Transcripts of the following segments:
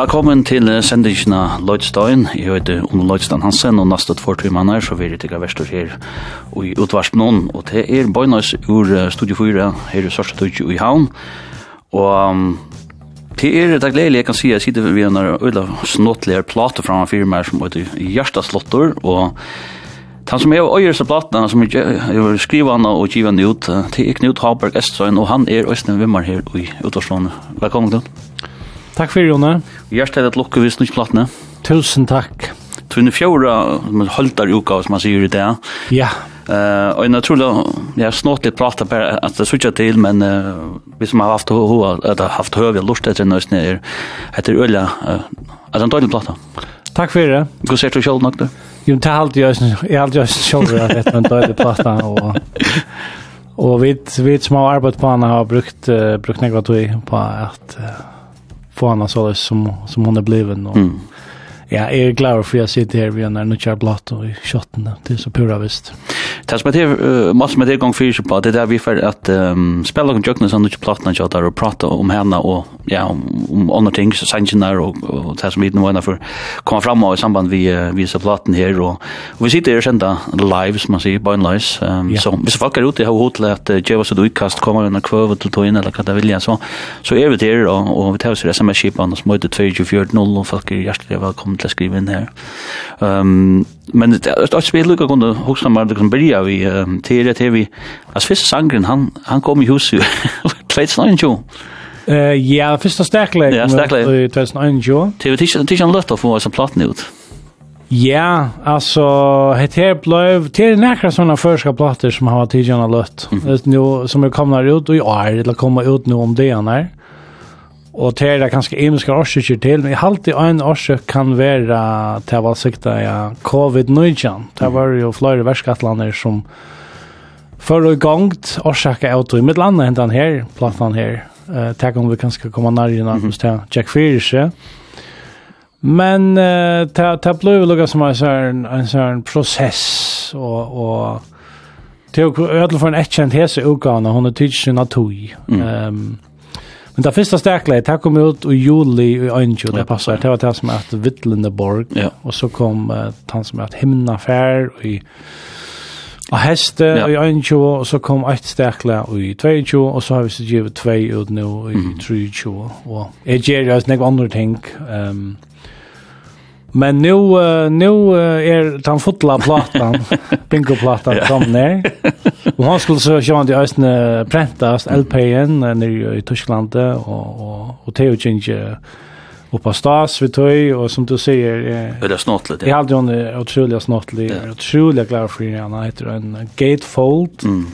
Velkommen til sendingen av Lloydstein. Jeg heter Ono Lloydstein Hansen, og neste två timmene her, så vil jeg tikke verstor her i utvarsp noen. Og det er Bøynøys ur Studio 4 her i Sørste Tudje i Havn. Og det er det gledelig, jeg kan si, jeg sitter ved en øyla snåttligere plate fra en firma som heter Gjerstaslottor, og Han som er øyer seg platene, som er skriver og giver ut, det er Knut Haberg Estsøyen, og han er Øystein Vimmer her i Utvarslånet. Velkommen, Knut. Takk fyrir, Jone. Gjerst er et lukke vi snutt platne. Tusen takk. Tunne fjóra, man holdar uka, som man sier i det. Ja. Uh, og jeg tror jeg har snått litt prata på at det sutja til, men uh, vi som har haft hoa, eller haft høy, lort etter nøysene, er etter øyla, uh, er en dårlig plata. Takk fyrir det. Gå ser du sjálf nok det? Jo, det er alltid jeg, jeg er alltid jeg sjálf at det er en dårlig plata, og... Og vi, vi som har arbeidt på henne har brukt, uh, brukt negativ på at uh, få henne så som, som hon er bliven. Og, mm. Ja, jeg er glad for at jeg sitter her ved en nødkjær blatt og i kjøttene. Det er så pura visst. Det som heter, uh, med som heter gang fyrir på, det er der vi får at um, spela og jøkna sånn ikke platna ikke der og prata om henne og ja, om, om andre ting, sannsjoner og, og det som vi nå er for komme fram av i samband vi uh, viser platen her og, og vi sitter her og live, som man sier, by lies. Um, ja. Så hvis folk er ute og har hod til at uh, djeva så du utkast kommer under kvøve til togjen eller hva det vilja, så, så er vi der og, og vi tar oss sms-kipan og smøyde 2440 og folk er hjertelig velkommen til å skrive inn her. Um, men det er ett spel lukka kunne huxa meg det kan börja vi til det til vi altså första sangren han han kom i huset 2021 Uh, ja, första stärklägg. Ja, stärklägg. 2009. Det är inte en lätt att få oss en platt ut. Ja, alltså het här blev det är några sådana förska plattor som har tidigare lött. Mm. Nu som är komna ut och jag är eller kommer ut nu om det är när. Og det er kanskje imiske årsaker til, men i halte en årsak kan være til å sikta ja, COVID-19. Det var jo flere verskattlander som for og gongt årsaka av tog. Mitt landa hentan her, platan her. Uh, Takk om vi kanskje kommer nærmere mm -hmm. til Jack Fyrische. Men uh, det ble jo lukket som en sånn, en sånn prosess og, og til å ødele for en etkjent hese utgavene, hun er tidlig sin av tog. Mm. Um, Men det första stäcklet, det kom ut i juli i Önsjö, det passar. Det var det som hette Vittlendeborg. Ja. Och så kom uh, han som hette Himnafär i Og heste ja. i 21, og så kom ett stekle i 22, og så har vi så givet 2 ut nu i 23. Og jeg gjør jo snakke andre ting. Um, men nu, uh, nå er den fotla platan, bingo platan, kom ned. Och han skulle så köra de östen prentast LPN nere i Tyskland och och og Theo Ginge upp stas vi tog och som du säger eh, är det snottligt. hadde jo en otroligt snottlig, ja. otroligt glad for henne heter en gatefold. Mm.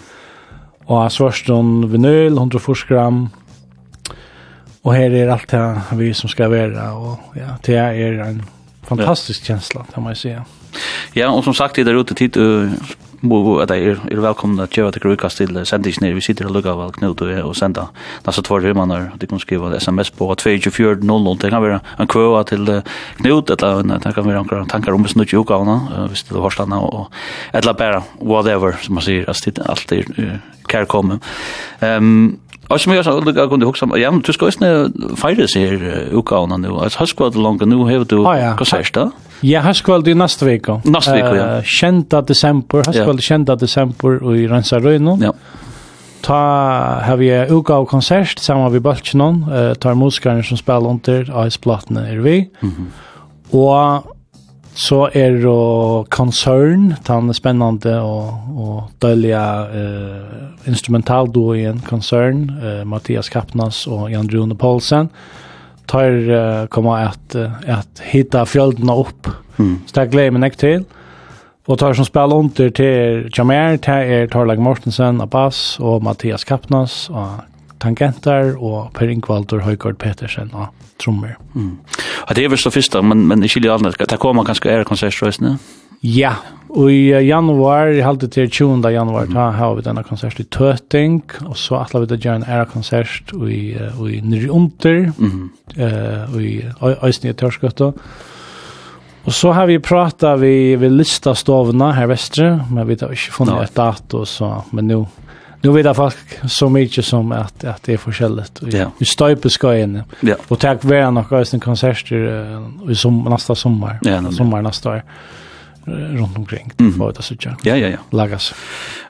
det en vinyl 140 gram. Och här är allt det vi som ska være, och ja, det är en fantastisk ja. känsla kan man säga. Ja, och som sagt det er ute tid uh, må at jeg er velkomna at gjøre at jeg rukast til sendingen vi sitter og lukka vel knut og senda nasa tvær himmanar at jeg kan skriva sms på 2400 det kan være en kvøa til knut eller det kan være en tankar om snutt i ukavna hvis det er hårstanda og eller bare whatever som man sier at det alltid kærkomme um, Och som jag sa, jag kunde huxa, ja, men du ska ju fejra sig här utgavna nu. Alltså, har skvallt långa nu, har du konsert då? Ja, har skvallt i nästa vecka. Nästa vecka, ja. Kända december, har skvallt kända december i Rensaröjno. Ja. Ta har vi utgav konsert samman vid Bölkjenen, tar musikaren som spelar under, Ice Platten är vi. Och Så er det Concern, den spennende og, og dødelige eh, instrumentalduoen Concern, uh, Mathias Kappnas og Jan Rune Poulsen, tar uh, komma at, at hitta fjöldene opp. Mm. Så det gleder jeg meg til. Og tar som spiller under til Jamer, det er Torlag Mortensen av bass og Mathias Kappnas av tangenter og Per Ingvaldur Høygård Petersen av trummor. Mm. Det er vel så första, men, men i Chile alldeles, det kommer ganska ära konsertströjsen, Ja, og i januar, i halvdet til 20. januar, da har vi denne konsert i Tøting, og så atler vi det gjøre en ære konsert i, i Nyrjunter, mm. uh, i Øysnige Tørskøtta. Og så har vi pratet vi, vi lista stovene her vestre, men vi har ikke funnet et dato, så, men nå nu vet jag folk så mycket som att att det är forskjelligt. Ja. Vi stöper ska in. Ja. Och tack vare några ösen konserter i som nästa sommar. Ja, sommar nästa år runt omkring mm -hmm. för att söka. Ja ja ja. Lagas.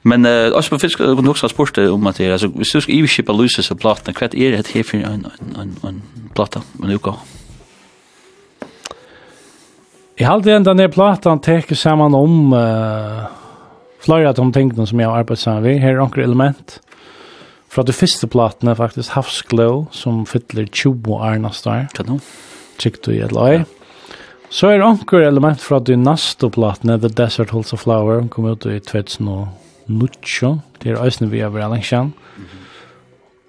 Men eh uh, på fisk och också sport om att det alltså så ska ju skippa lösa så platta kvart är det här för en en en platta men nu går. Jag hade ända ner plattan täcker samman om eh uh, Flera av de tingene som jag har arbetat sammen med, här är några element. Fra de første platene er faktisk Havsglow, som fyller 20 år neste år. Hva nå? du i gjedla i. Så er det anker element fra de neste platene, The Desert Holds a Flower, som kom ut i 2009. Det er øyne vi har vært lengst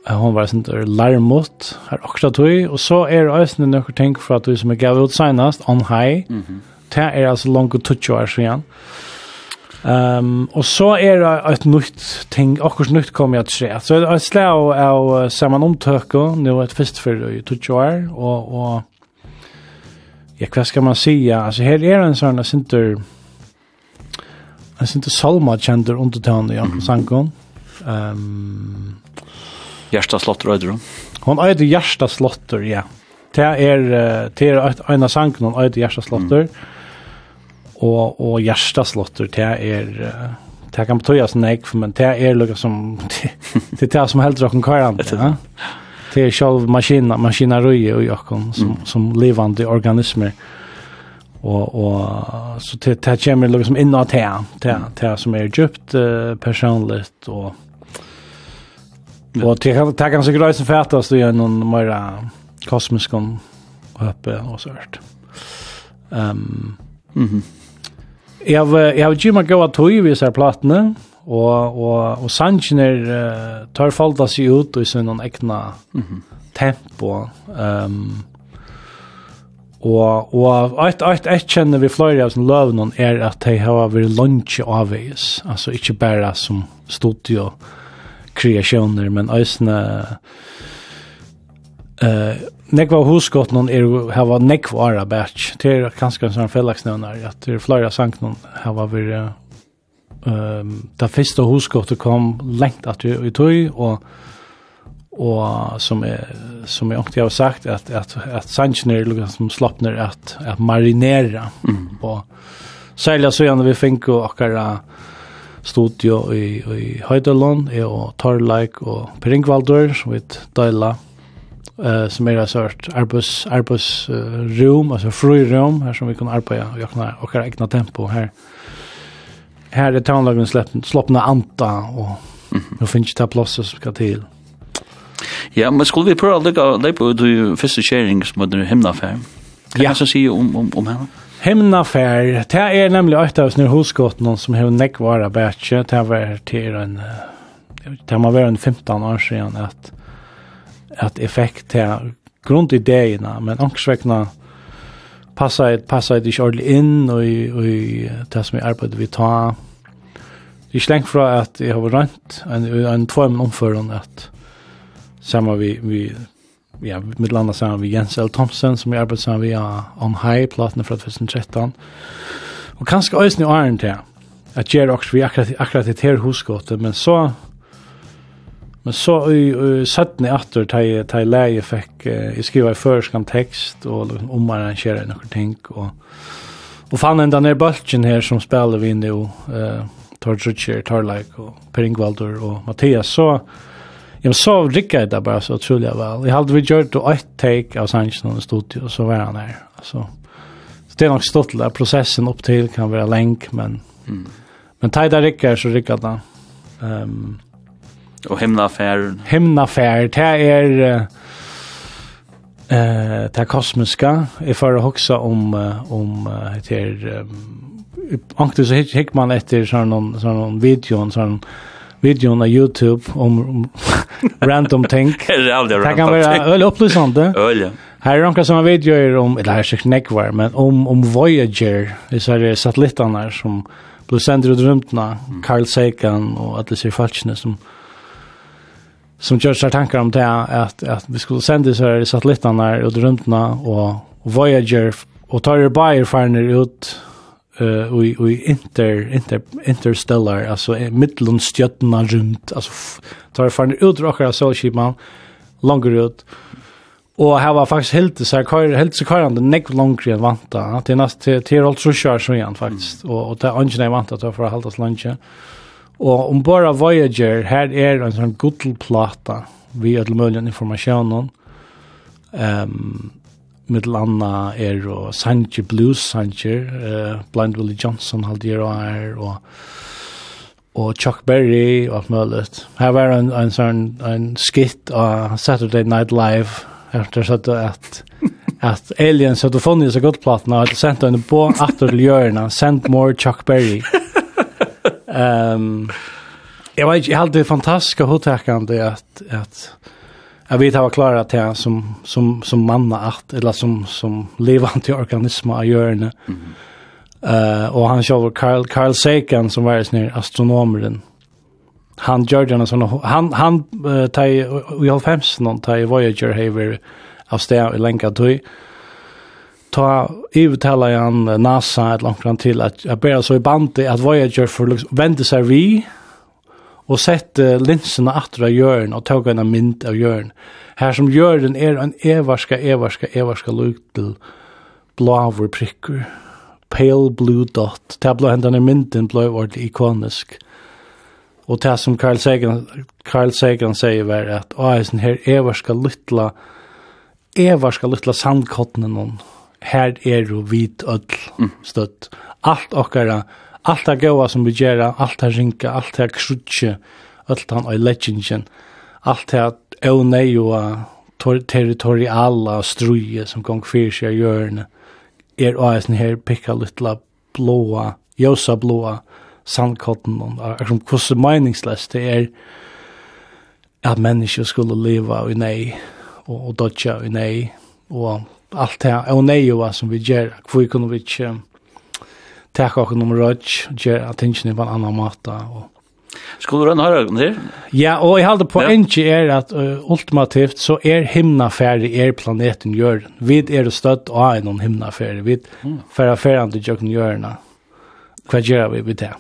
Hon var sånn der larmot, här också tog. och så er det øyne noen ting att du som är gav ut senest, On High. Mhm. Det er altså langt og tutsi år siden. Um, og så er det et nytt ting, akkurat nytt kom jeg til å se. Så det er slag av uh, sammenomtøkker, nå et fest for i to år, og, og ja, hva skal man si? Altså, her er en sånn, jeg synes ikke, jeg synes ikke Salma kjender undertøkene, ja, mm sangen. Um, Gjersta Slotter, øyder hun? Hon eitir Gjersta Slotter, ja. Det er, det er en av sangen hon eitir Gjersta Slotter. Mm og, og hjerteslotter, det er, det kan betøyes nek, men det er lukka som, det er det som heldur okken karan, ja. Det er sjálv maskina, maskinarøy og jokken, som, som levande organismer. Og, og så det, det kommer lukka som inna det, det, det som er djupt uh, personligt, og, og det, det kan sikkert også fætast i noen mer kosmisk oppe og så hørt. Um, mm. Jeg har ikke meg gøy at høy viser platene, og, og, og sannsjener uh, tar falta seg ut og i sin noen ekna mm -hmm. tempo. Um, og og ett ett ett känner vi flera av som er at är att de har varit lunch avvis alltså inte bara som studio kreationer men ösna Eh, nekva huskott någon är hava nekva ara batch. Det är kanske en sån fellaxnävnare att det är flera sank någon hava vi ehm ta första husgott kom längt att vi tog och och som är som jag också har sagt att att att Sanchner liksom som slappner att att marinera mm. och sälja så gärna vi fink och akara studio i i Heidelon och Torlike och Pringvaldur som vi delar eh som är sårt sort arbus uh, room alltså fri room här som vi kan arbeta och jag kan och egna tempo här. Här är townlagen släppna sloppna anta och mm nu finns det platser som ska till. Ja, men skulle vi prøve å legge deg på du første kjering som er hemnafær? Kan ja. jeg så si om, om, om henne? Hemnafær, det er nemlig et av snur hosgåten som har nekvara bætje, det var til en, det har vært en 15 år siden at at effekt fikk til grundideerna, men ångsvekna passa et passa et ikke ordentlig inn og i, og i det som jeg arbeider vi ta. Det er ikke lengt fra at jeg har rønt en, en tvøm omføren at sammen vi, vi ja, med landa sammen vi Jens L. Thompson som jeg arbeider sammen vi har On High platene fra 2013 og kanskje øyne i åren til at gjør også vi akkurat, akkurat et her hosgåte men så Men så i uh, i efter ta ta läge fick uh, skriva i förskan text och om man arrangerar några ting och och fann ända ner bulten här som spelar vi nu eh Torch Richard Tarlike och Peringvalder och Mattias så jag så rycka det bara så tror jag väl. Jag hade vi gjort då ett take av Sanchez i studio så var han där. Alltså så det är nog stått där processen upp till kan vara länk men mm. men tajda rycker så rycker det. Ehm um, Og himnafärd. Himnafärd, det är eh det kosmiska är för att huxa om om det är ankte så hick man efter sån någon sån någon video sån videon på Youtube om random ting. Det kan vara öl upplysande. Öl. Här är några som videor om, eller här är säkert nekvar, men om, om Voyager, det är satellitarna som blir sända ut rymdna, Carl Sagan och alla sig falskna som som gör sig tankar om det att, att vi skulle sända så här satelliterna ut rymdna och, och Voyager och tar er bara erfarna ut uh, og i inter, inter, interstellar, alltså mittlundstjötterna rundt, alltså tar erfarna ut ur åkara solkipan langer ut och her var faktiskt helt så kör helt så kör den neck longer än vanta det är näst till till allt så kör så igen faktiskt och och det är ingen vanta för att hålla lunch Og om bara Voyager, her er en sånn guddelplata vi har til mulig informasjonen. Um, mittel anna er og Sanji Blues Sanji, uh, Blind Willie Johnson halde jeg er, og, og Chuck Berry og alt mulig. Her var en, en sånn en skit av Saturday Night Live, efter så att at at aliens hade funnit så gott platen og hadde sendt henne på atter til hjørnet, sent more Chuck Berry. Ehm jag vet jag hade fantastiska hotakande att att jag vet att jag klarar att jag som som som manna att eller som som levande organismer gör nu. Mm. Eh uh, och han kör Carl Carl Sagan som var en astronomer han gör en sån han han uh, tar i 95 någon tar i Voyager haver av stä i länka tog ta övertala han NASA ett långt fram till att jag ber så i bandet att Voyager för liksom vände sig vi och linsene linserna av hjørn och tog en mynd av hjørn. Här som gör den är en evarska evarska evarska luktel blåver prikker. Pale blue dot. Tabla händan i mynden blev ordentligt ikonisk. Och det som Carl Sagan, Carl Sagan säger var att er sånn her evarska luttla evarska luttla sandkottene någon her er jo vit öll mm. støtt. Alt okkara, allt det gåa som vi gjerra, alt det rinka, alt det krutje, alt han og legendjen, alt det øvnei og territoriala struje som gong fyrir seg i hjørne, er oasen her pikka littla blåa, josa blåa, sandkotten, akkurat hvordan meningsløst det er at mennesker skulle leva i nei, og, og dodja i nei, og allt det här och nej som vi gör hur kan vi inte ta och nummer röj gör attention på en annan måte. och Skulle du den höra ögonen här? Ja, och jag hade på ja. en är att uh, ultimativt så är himnafärdig er planeten jorden. Vi är stött av en himnafärdig. Vi är färdig färdig till jorden. Vad gör vi vid det?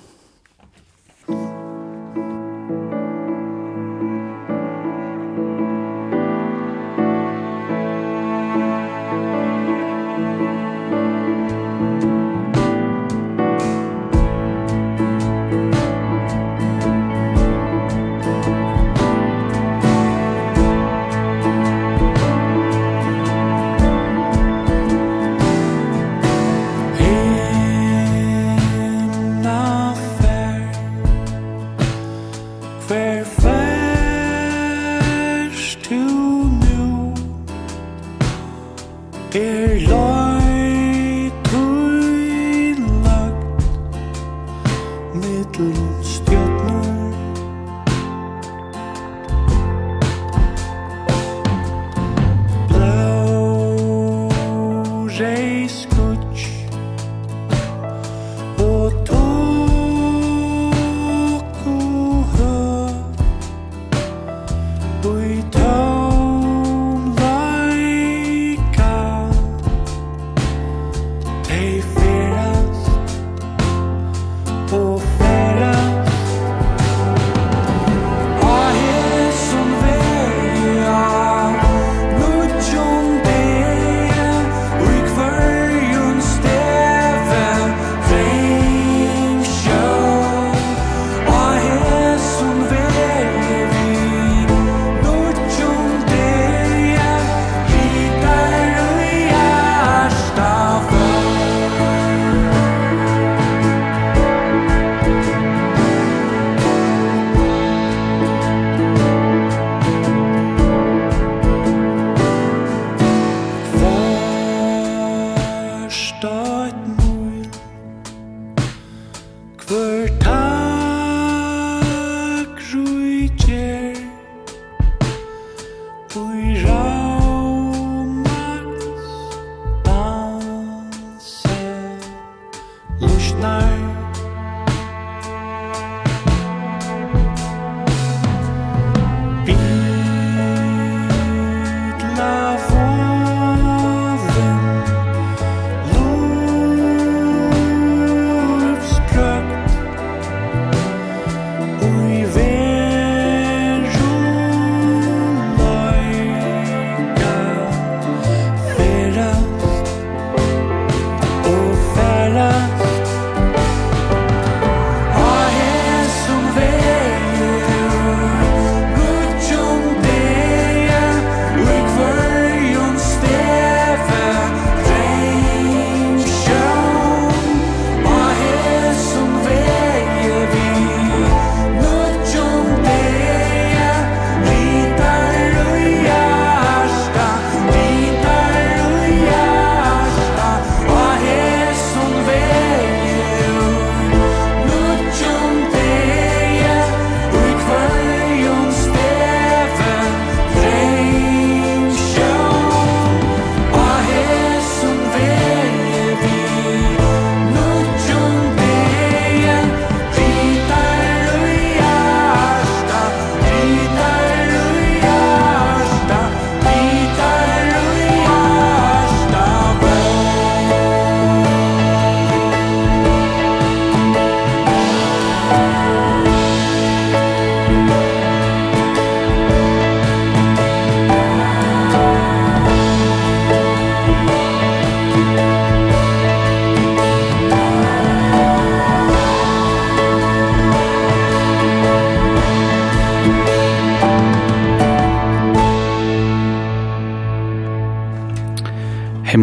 Fortal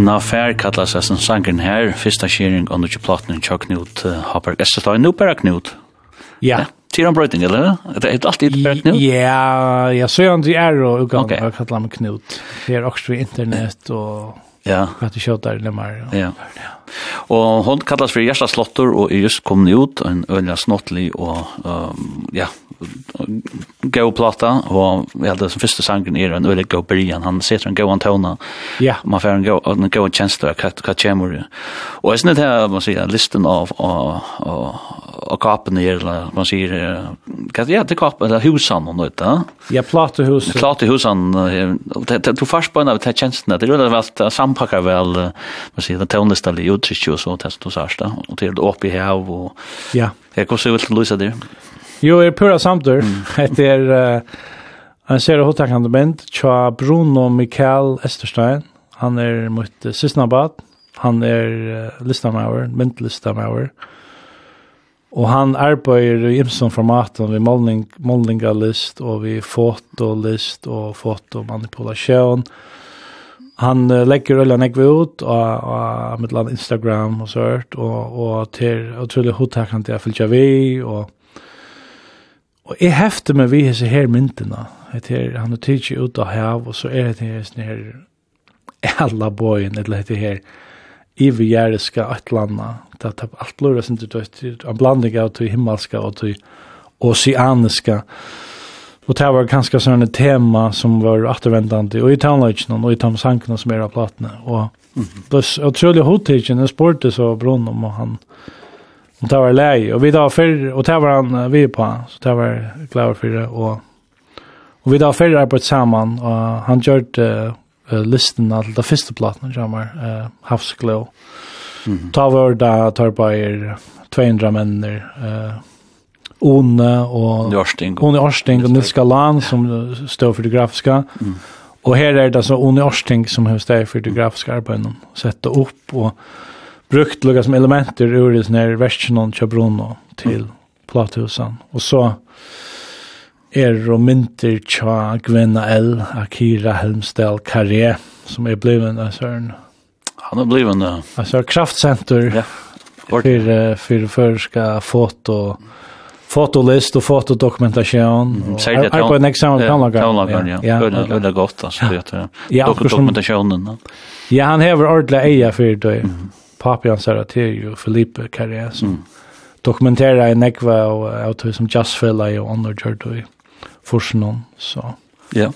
Na Fær kallar seg som sangren her, fyrsta kjering og nukje platnen tja Knut Hopper Estetøy, nu bare Knut. Ja. Tyr han brøyting, eller? Det er alltid bare Knut? Ja, ja, så er han til er og ugang okay. kallar meg Knut. Det er også internet og ja. hva du kjøter det mer. Ja. ja. Og hon kallas for Gjersta Slottor og er just kommet ut, en øyla snottlig og um, ja, go platta och vi det som første sangen er en ölig go början han sätter en go on tona. Ja. Man får en go en go chance där kat kat chamber. Och är det her man sier listen av och och kapen här eller man säger kat ja det kapen eller husan og nåt där. Ja platta hus. Platta husan det du fast på en när det känns det rullar vel sampacka väl man sier det tonestalle utsikts och så testar så där och till uppe här og Ja. Jeg kan se så vill lösa det. Jo, er pura samtur. Det er en serie hotakande band, tja Bruno Mikael Esterstein. Han er mot Sysnabad. Han er uh, listamauer, myndlistamauer. Og han arbeider i imsen formaten ved målning, målningalist og vi fotolist og fotomanipulasjon. Han uh, legger øyla nekve ut og, og, med Instagram og sånt, og, og til utrolig hodtakant jeg fylgja vi, og Og jeg hefte meg vi hese her myndina. Et her, han er tidsi ut av hav, og så er det her her alla boyen, eller hette her ivergjæriska atlanda. Det er alt lura sin til døyt, en blanding av til himmelska og til oceaniska. Og det var ganske sånne tema som var attervendande, og i tannløyken, og i tannsankene som er av platene. Og, mm -hmm. og trolig hodtidsen, jeg spurte så Brunn om han, Och det var lei. Och vi då för och det var han vi på. Så det var glad för det och och vi då för där på samman och han gjorde uh, listen av det första plattan som var uh, havsglow. Mm. Ta var där tar på er 200 männer eh Onne och Jorsting. Onne Jorsting och Nils Galan som står för det grafiska. Mm. Och här är det så Onne Jorsting som har stått för det grafiska arbetet. Sätta upp och brukt lukka som elementer ur i sånne versjonen til Bruno til plathusen. Og så er og mynter tja Gwenna L, Akira Helmsdal Karé, som er bliven en sånn... Han er bliven, Uh, Altså, kraftsenter ja. for, for førska foto, fotolist og fotodokumentasjon. Mm, Sier det er på en eksamen planlageren. Ja, ja. ja. Det er godt, altså. Ja, dokumentasjonen. Ja, han hever ordentlig eia for det. Mm Fabian Sarateri jo Felipe Carré som mm. dokumenterar en ekva og av tog som jazzfella og andre gjør det i forsen så. Ja.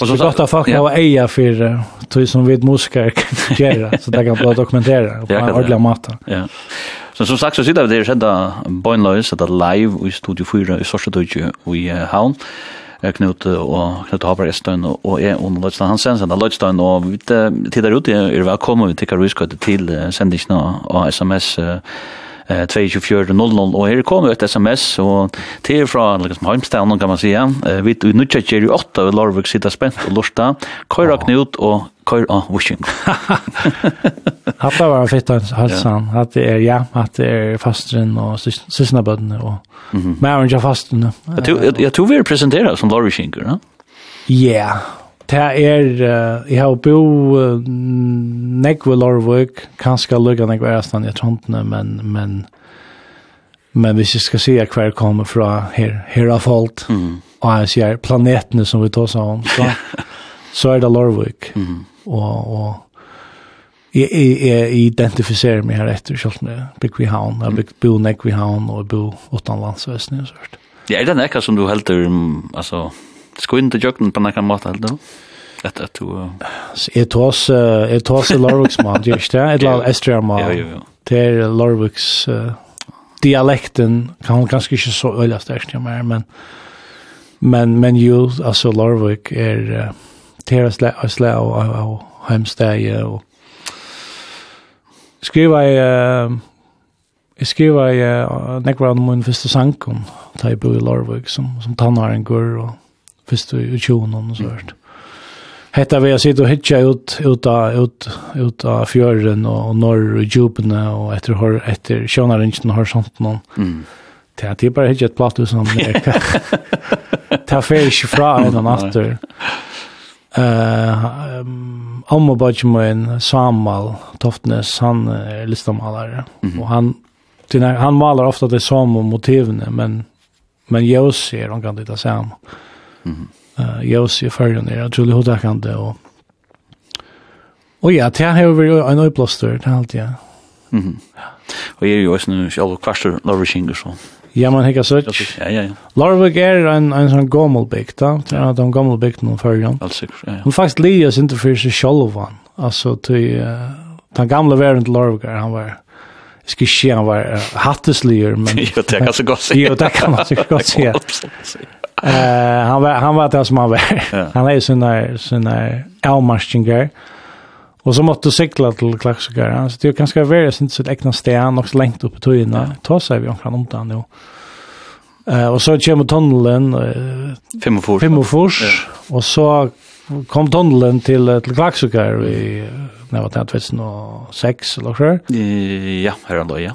Og så godt at folk har eia for tog som vi musikere kan gjøre, så det kan bare dokumentera på en ordentlig måte. Ja. Så som sagt så sitter vi der, det er skjedda det er live i Studio 4 i Sorsetøyge og i Havn. Uh, Knut og Knut Haber Estøyn og jeg og Lødstein Hansen, sender Lødstein, og vi tider ut, er velkommen, vi tikkar uiskøyde til sendingene og sms uh, eh 2240 og her kommer ett SMS og til fra liksom Holmstaden kan man säga. Eh vi nu checkar ju åtta vid Larvik sitter spänt och lusta. Kör knut og kör av washing. Hatta var fett halsan. det är ja, hatta är fastren och sysna og och men jag fasten. Jag tror jag tror vi presenterar som Larvik skinker, va? Ja, det er, uh, jeg har bo uh, nekve Lorvik, kanskje lukka nekve Erastan i trondene, men, men, men hvis jeg skal si at hver kommer fra her, her av folk, mm. og jeg sier planetene som vi tar seg om, så, så er det Lorvik. Mm. Og, og jeg, jeg, jeg identifiserer meg her etter, selv om jeg bygger vi havn, jeg bygger bo nekve i havn, og jeg bo utenlandsvesen, og jeg snøsørt. Ja, er det nekka som du helter, altså, Skulle til jøkken på nekka måte, helt du? Att at du Jeg tås, uh, it was a Lorwicks mat, ikke det. Et lag Estria mat. Ja, ja, ja. Det er Lorviks uh, dialekten kan hun ganske ikke så øyla starkt jag mer men men men ju alltså Lorwick är uh, deras slä och heimsteg og skriva i uh, Jeg skriver i uh, nekvar av min første sankum da jeg bor i Larvik som, som tannar en og visst i tjonen så hørt. Hetta vi har sitt och hitja ut ut ut ut av fjörden och, og norr og djupene och efter har etter sjönarringen har sånt någon. Mm. Det er typ bara et platt som det. Ta ikke fra en natter. Eh um, om och bara en Samal Toftnes han er listamalare mm. och han han maler ofta det samme motiven men men jag ser de kan inte samme. Jøs i førgen er utrolig hodakande. og og ja, det har vært en øyeblåster, det er alltid, ja. Mhm. Og jeg er jo også nu selv kvarster Norvikinger så. Ja, man hekker søtt. Ja, ja, ja. Larvik er en, en sånn gammel bygd, da. Det er en gammel bygd noen førgen. Alt sikkert, ja, ja. Hun faktisk lier oss ikke for seg selv, han. Altså, til, uh, den gamle verden til Larvik er, han var, jeg skal ikke si han var uh, hatteslier, men... jo, det kan så godt si. Jo, det kan man så godt si. Eh han var han var det som han var. Ja. Han är sån där sån där Elmarschinger. Och så måste cykla till Klaxgar. Så det är ganska värre sen så ett äkna sten och så upp på tøyene. Ta sig vi omkring om den då. Eh och så kommer tunneln fem 45 fors. Fem och så kom tunneln till till Klaxgar i när var det 2006 eller så. Ja, här ändå ja.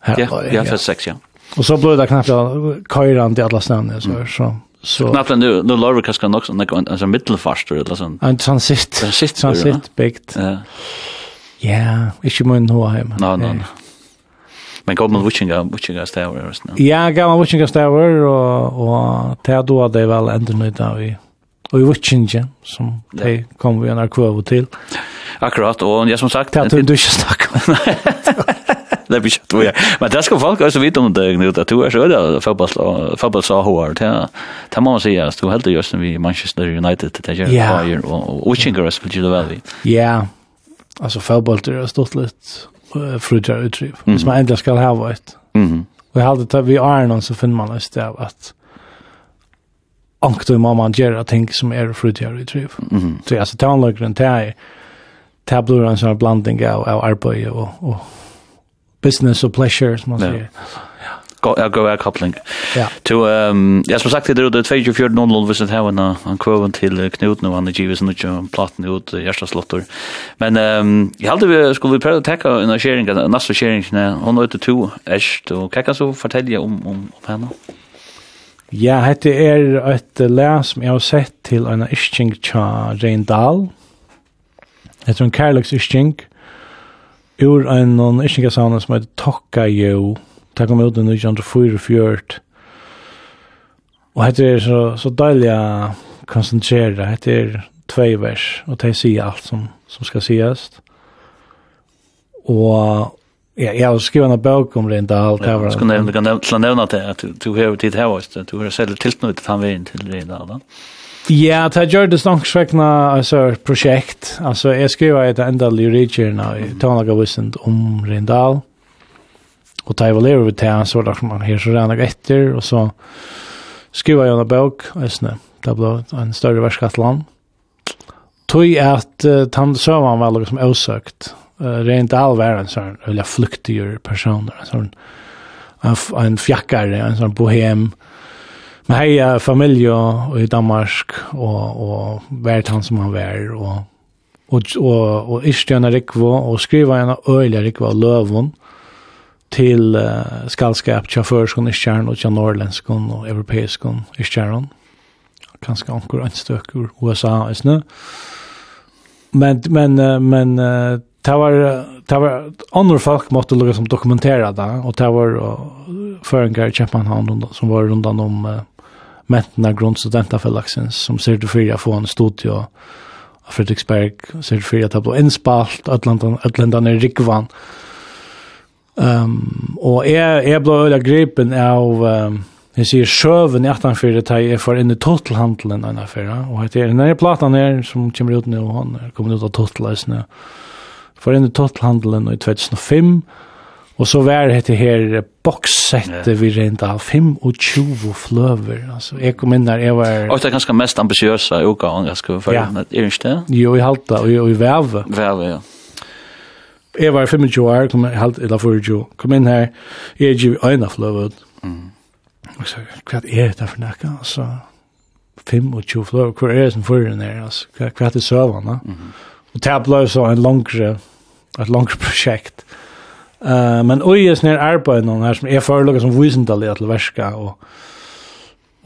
Här det ja. för sex ja. Och så blev det knappt köran till alla ställen så så så knappt nu nu Laura kanske kan också en en mittelfast eller sånt. En transit transit transit bigt. Ja. Ja, ich mein nur heim. Nej, nein. Men går man Witchinga, Witchinga stäver? Ja, gav man Witchinga stäver, og, og det er da det vel enda nøyt av i, og i Witchinga, som de kom vi en arkvøv til. Akkurat, og jag som sagt... Det er du ikke snakker om det blir kött vad jag. Men det skal folk også vite om det Knut, at du er så där fotboll fotboll så hårt. Ja. Det man säga du heldig just vi Manchester United til det gjør har och Witching Girls vill ju väl vi. Ja. altså fotboll er stått litt lätt frutra utriv. Hvis man endelig skal ha varit. Mhm. jeg hade det vi er noen, så finner man et det at Ankt och mamma gör att tänka som är frutra utriv. Mhm. Så alltså tar han lugnt det här. Tabloran så blanding av av arbete och och business och pleasure som man säger. Ja. Ja, go air coupling. Ja. To ehm ja, som sagt det er det 24 någon lån visst här en en kurvan till Knut nu han det gives nu en platten ut första slottor. Men ehm jeg hade vi skulle vi prøve å täcka en sharing en nästa sharing när hon ute två äst och kan så fortelle om om om henne. Ja, hette er et lær som jeg har sett til en isching tja Reindal. Det er en kærleks isching. Mm ur en noen iskingasavne som heter Tokka Jo, det kom ut i 1944, og hette er så, så deilig å konsentrere, hette er tvei vers, og det sier alt som, som skal sies. Og ja, jeg har skrivet en bøk om det, det alt var. Jeg skulle nevne, kan nevne til at du du har tid her, også. du har selv tilknyttet han veien til det, da. Ja, det gjør det snakkskvekkna altså, prosjekt. Altså, jeg skriver et enda lyrikjerna i Tånaga Vissent om Rindal. Og da jeg var lever ved det, så var det som man her så renner etter, og så skriver jeg en bøk, æsne. Det ble en større verskatteland. Tøy at uh, han så var vel liksom avsøkt. Uh, Rindal var en sånn, eller flyktigere personer, en sånn, en, en fjakkare, en sånn bohem, en Men hei familie i Danmark og, og vært han som han vær og og og og Istjana Rikvo og skriva en øyla Rikvo av Løvon til uh, skallskap tja førskon i stjern og tja norrlenskon og europeiskon i stjern kanskje anker anstøk ur USA is nu men men men uh, det var det var andre folk måtte lukka som dokumentera det og det var uh, føringar i Kjepmanhavn som var rundan om uh, mentna grundstudentafellagsen som ser du fyrir få en studio av Fredriksberg, ser du fyrir at det ble innspalt, Øtlandan er Rikvan. Um, og jeg, jeg ble øyla gripen av, um, jeg sier sjøven i 1804, da jeg får inn i totalhandelen enn affæra, og det er denne platan her som kommer ut nå, han er kommet ut av totalhandelen, får inn i totalhandelen i 2005, og Og så var det her boxsettet vi rent av 25 fløver. Altså, jeg kom inn der, jeg var... Og det er ganske mest ambisiøse utgaven, jeg skal være, ja. er det ikke det? Jo, i halta, og, og i veve. Veve, ja. Jeg var 25 år, kom, halt, eller 40, kom inn her, jeg er ikke øyne fløver. Mm. Og så, hva er det for nekka, Altså, 25 fløver, hvor er det som fører ned? Altså, hva, hva er det søvende? Mm. Og det ble så en langere, et langere prosjekt. Mm Uh, men oi er snir arbeid noen her som er forelokka som visendalig til verska og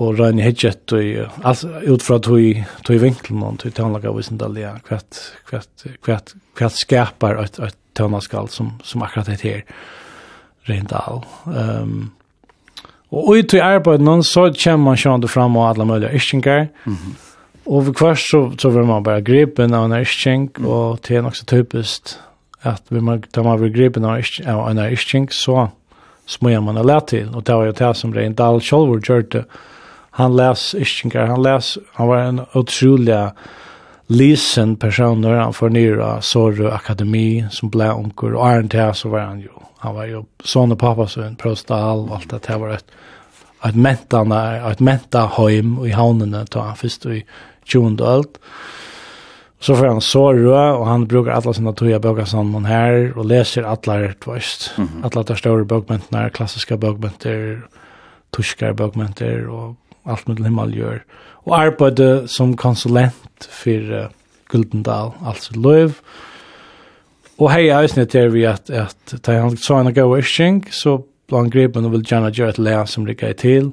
og Rani Hedget og altså ut fra tog tog vinkelen og tog tonlaga visendalig kvart kvart kvart kvart skapar et et tonlaskall som som akkurat det her Rendal. Ehm um, og ut til arbeid noen så kommer man sjøen fram og alle mulige iskinger. Mm -hmm. Og ved så, så vil man bare gripe av en iskink, og det er nok så typisk at vi må ta man begripen av av en ischink så smøyer man har lært til. Og det var jo det som Rein Dahl Kjolvor gjorde han læs ischinkar han læs han var en utrolig lisen person når han får nyr av Sorø Akademi som ble onker og Arne Thea så var han jo han var jo sånn og pappa så en prostal og alt det var et ett mentana ett menta heim i havnene han fyrst i 20 ölt Så får han såra och han brukar alla sina toja böcker som här och läser alla tvåst. Mm -hmm. Alla där stora bokböcker, klassiska bokböcker, tyska bokböcker och allt med himmel gör. Och arbetade som konsulent för uh, Guldendal, alltså Löv. Och hej, jag visste inte vi att, att ta han sa en gå wishing så bland gripen och vill gärna göra ett län som ligger till.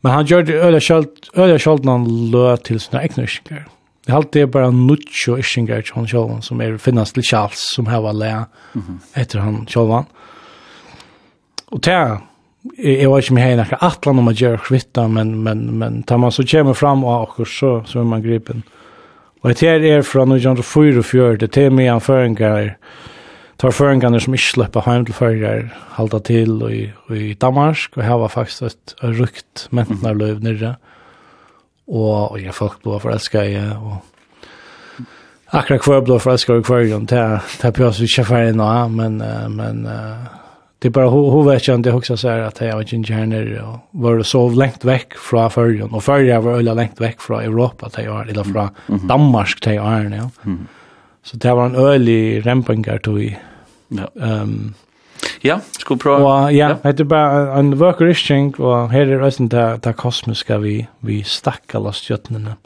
Men han gjorde öliga kjølt, öliga kjølt när han löd till sina ägnörsningar. Mm Det halt det bara nutch och til han Shalvan som är finnast till Charles som här var lä etter han Shalvan. Och jeg, jag var ju med henne att atlan om å gjøre kvitta men men men tar man så kommer fram och akkur, så så er man gripen. Og det her er från 1944, det er med en föringar tar føringar som ikke slipper hem til føringar, halda till och i, i Danmark og her var faktiskt et rukt mäntnarlöv nere. Mm og, og ja, folk blå forelska i og akkurat kvar blå forelska i kvarjon, det er pjøs vi ikke ferdig nå, men, men det bara hur vet jag inte också så här att jag var ikke ingeniør, och var så långt veck från førjon, och før jeg var øyla långt veck från Europa til jeg eller fra Danmark till jag är ja. Så det var en øylig rempengar tog i. Ja. Um, Ja, ska prova. Och ja, ja. det bara en workerishing och här är resten där där kosmiska vi vi stackar loss jötnarna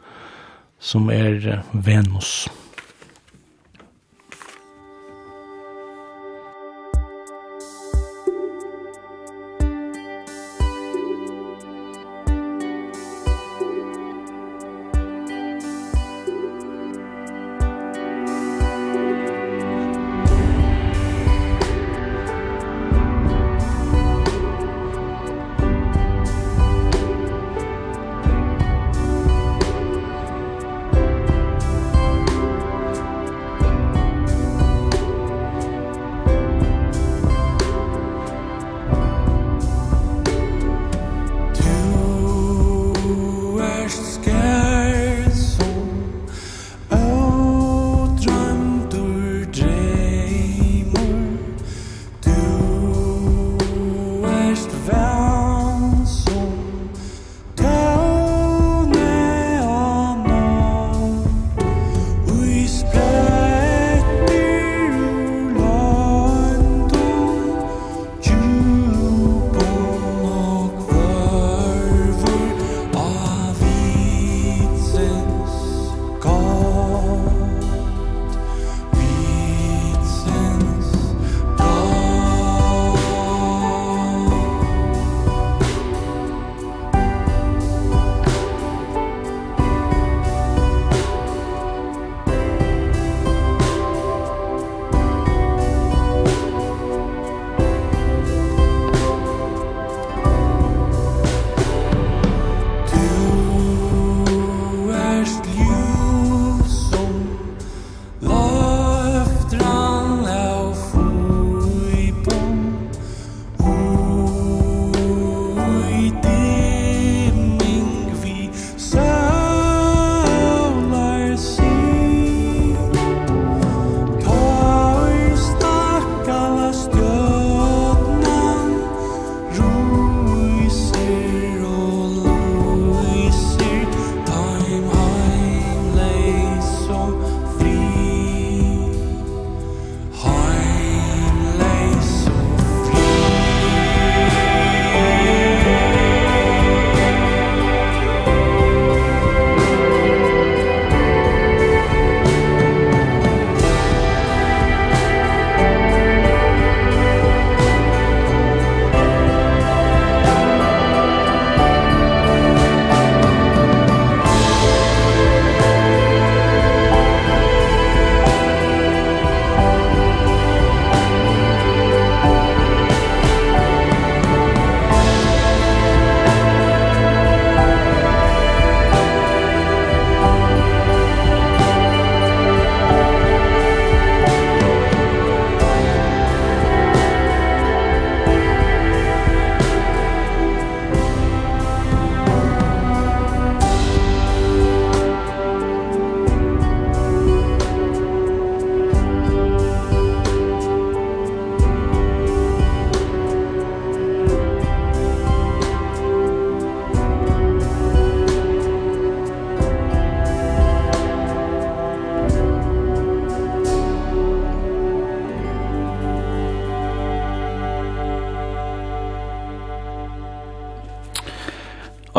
som är Venus.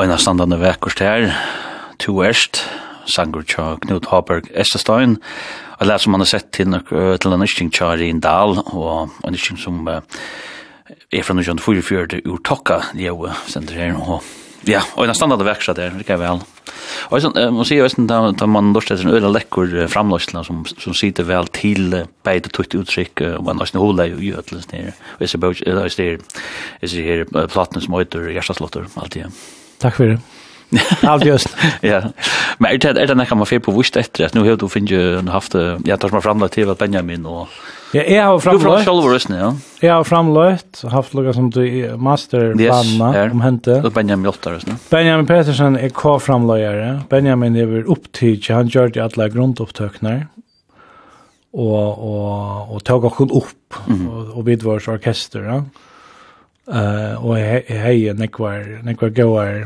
Eina standande vekkurs her, to erst, sangur tja Knut Haberg Estestein, og lær som han har sett til nok til en nysking tja Rindal, og en nysking som uh, er fra 1944 ur Tokka, jo, sender her, og ja, og en standande vekkurs her, det kan vel. Og sånn, man sier jo da, da man lort etter en øyla lekkur framløsla som, som sitter vel til beid og tutt uttrykk, og man har sin hula i gjøtlen, og jeg ser bøy, jeg ser, jeg ser her platene som høyter, hjertaslotter, alt det, Takk for det. Allt just. Ja. Men är det är det när man får på vurst efter att nu har du finner en haft ja tar man fram till att Benjamin och Ja, jag har framlagt. Du från Schalvorsen, ja. Jag har framlagt haft några som du master banna om hände. Och Benjamin Jotter just. Benjamin Petersen är kvar framlagare. Benjamin är väl upptid han gör det alla grundupptöknar och och och tog också upp och vid vårt orkester, ja. Uh, og jeg heier nekvar, nekvar gauar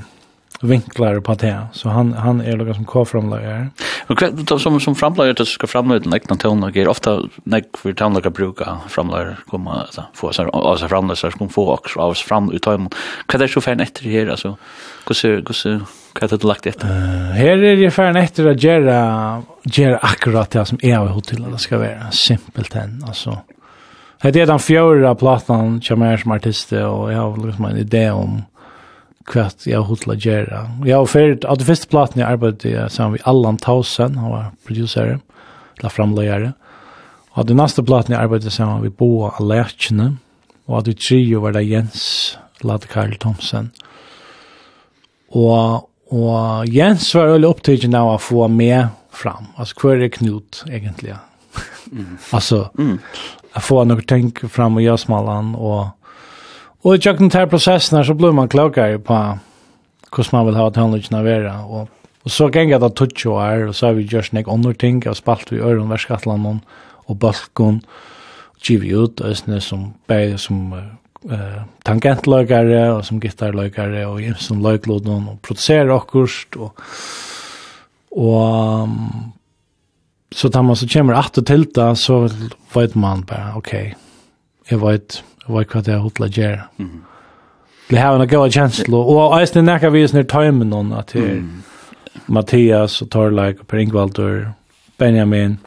vinklar på det. Så han, han er lukka som K-framlager. Og hva, som, som framlager, du skal framlager til nekna tøvnlager, ofta nekvar like bruka framlager, kommer altså, få seg av seg framlager, så kommer få også av seg fram ut tøvn. Hva er det så færen etter her, altså? Hvordan, hvordan, hva er det du lagt etter? Uh, her er jeg færen etter å gjøre, gjøre akkurat det som är av hotellet det skal være, än altså. Det är den fjärde plattan som jag är som artist och jag har liksom en idé om kvart jag hotla gera. Jag har färd att första plattan jag arbetade sammen vi Allan Tausen, han var producer, la framlägare. Och den nästa plattan jag arbetade sammen vi Boa Alerchne och att det trio var det Jens Ladd Karl Thomsen. Och och Jens var väl upptagen av att få med fram. Alltså kvar är Knut egentligen. Mm. alltså mm jag får något tänk fram och göra smallan och och i den här processen så blir man klokare på hur man vill ha tonlöjna vara och Och så gänga det touch är och så har vi just nek andra ting. Och spalt vi öron värskatlan och balkon giv ut ösne som bäg som eh tangentlögare och som gitarrlögare och som löglodon och producerar och och och så tar man så kommer att och tilta så vet man bara okej. Okay, jag vet vad jag det hotla ger. Mm. Det har en goda känsla och jag snä näka vis när timmen någon att Mattias och Torlike och Per Ingvaldur Benjamin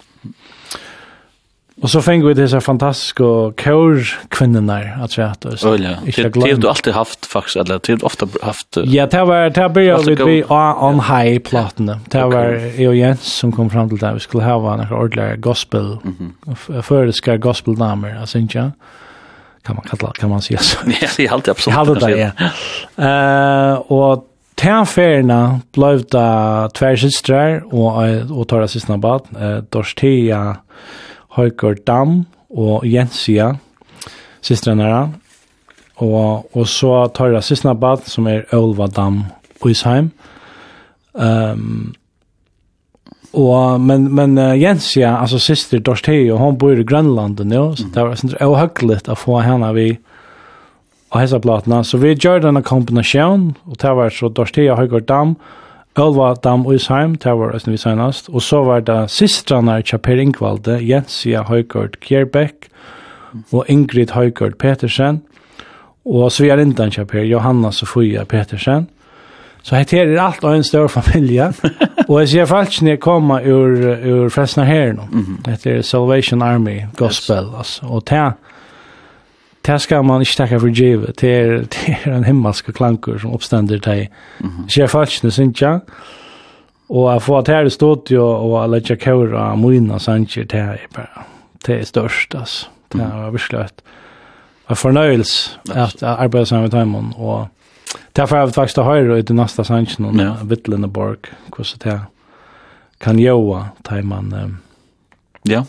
Och så fängde vi dessa fantastiska kår-kvinnorna att säga att det är. Det har du alltid haft faktiskt, eller det har du ofta haft... Ja, det var, det började vi vid On High-plattorna. Det var jag och Jens som kom fram till det. Vi skulle ha några ordentliga gospel, förediska gospelnamer, alltså inte kan man kalla kan man säga så. Ja, det är alltid absolut. Halva där. Eh och Tärfärna blev det två systrar och och tar sina barn, eh Dorstea Høyker Dam og Jensia, systrene her. Og, og så tar jeg siste bad, som er Ølva Dam Isheim. Um, og, men, men uh, Jensia, altså syster Dorsteo, hun bor i Grønland nå, så det var sånn høylig å få henne vi og hesa platna. Så vi gjør denne kombinasjonen, og det var så Dorsteo Høyker Dam, og Ølva Dam Uisheim, det var vi senast, og så var det sistrarna i Per Ingvalde, Jensia Høygaard Kjerbæk og Ingrid Høygaard Petersen, og så vi er en Per, Johanna Sofia Petersen. Så hette her alt av en stor familie, og jeg ser faktisk når jeg kommer ur, ur Fresna her nå, mm -hmm. det er Salvation Army Gospel, yes. altså, og det det ska man inte tacka för djeve. Det är, det är en himmelsk klankor som uppständer til mm -hmm. skjer falskene, syns jag. Och att få att här i studio och att lägga kjøret av mina sanger, det är bara det är störst, alltså. Det er virkelig et, en fornøyelse at att arbeta sammen med Taimon. Och därför har vi faktiskt att höra i det nästa Sanchez, og ja. Vittleneborg, hvordan det kan gjøre Timon. Um, ja,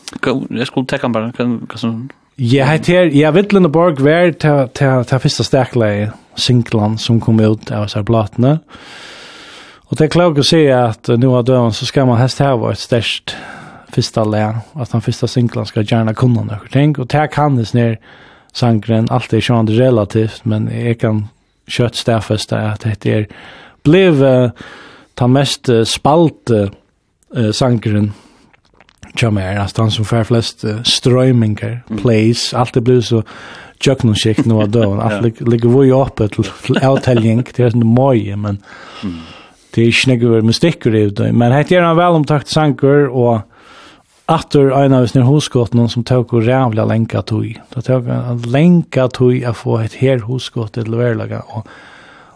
jag skulle tenke bare, kan, kan Ja, heter, her, ja, borg var til fyrsta stekleie Sinkland som kom ut av seg blatene. Og det er klart å si at nu av døren så skal man helst ha et størst fyrsta le, at den första Sinkland skal gjerne kunna noen ting, og det kan det snir sangren, alt er sjående relativt, men jeg kan kjøtt stafeste at det er blev uh, ta mest uh, spalt uh, sangren Jammer, alltså han som för flest uh, strömmingar, mm. plays, allt det blir så jag nu skick nu då. Allt ligger vi uppe till till outtälling, det är en moj, men det är snägg över stickor det Men här er han väl omtakt sanker och Atter en av sina hosgått noen som tog och rævla länka tog. Då tog han länka tog å få ett her hosgått till verlaga. Og,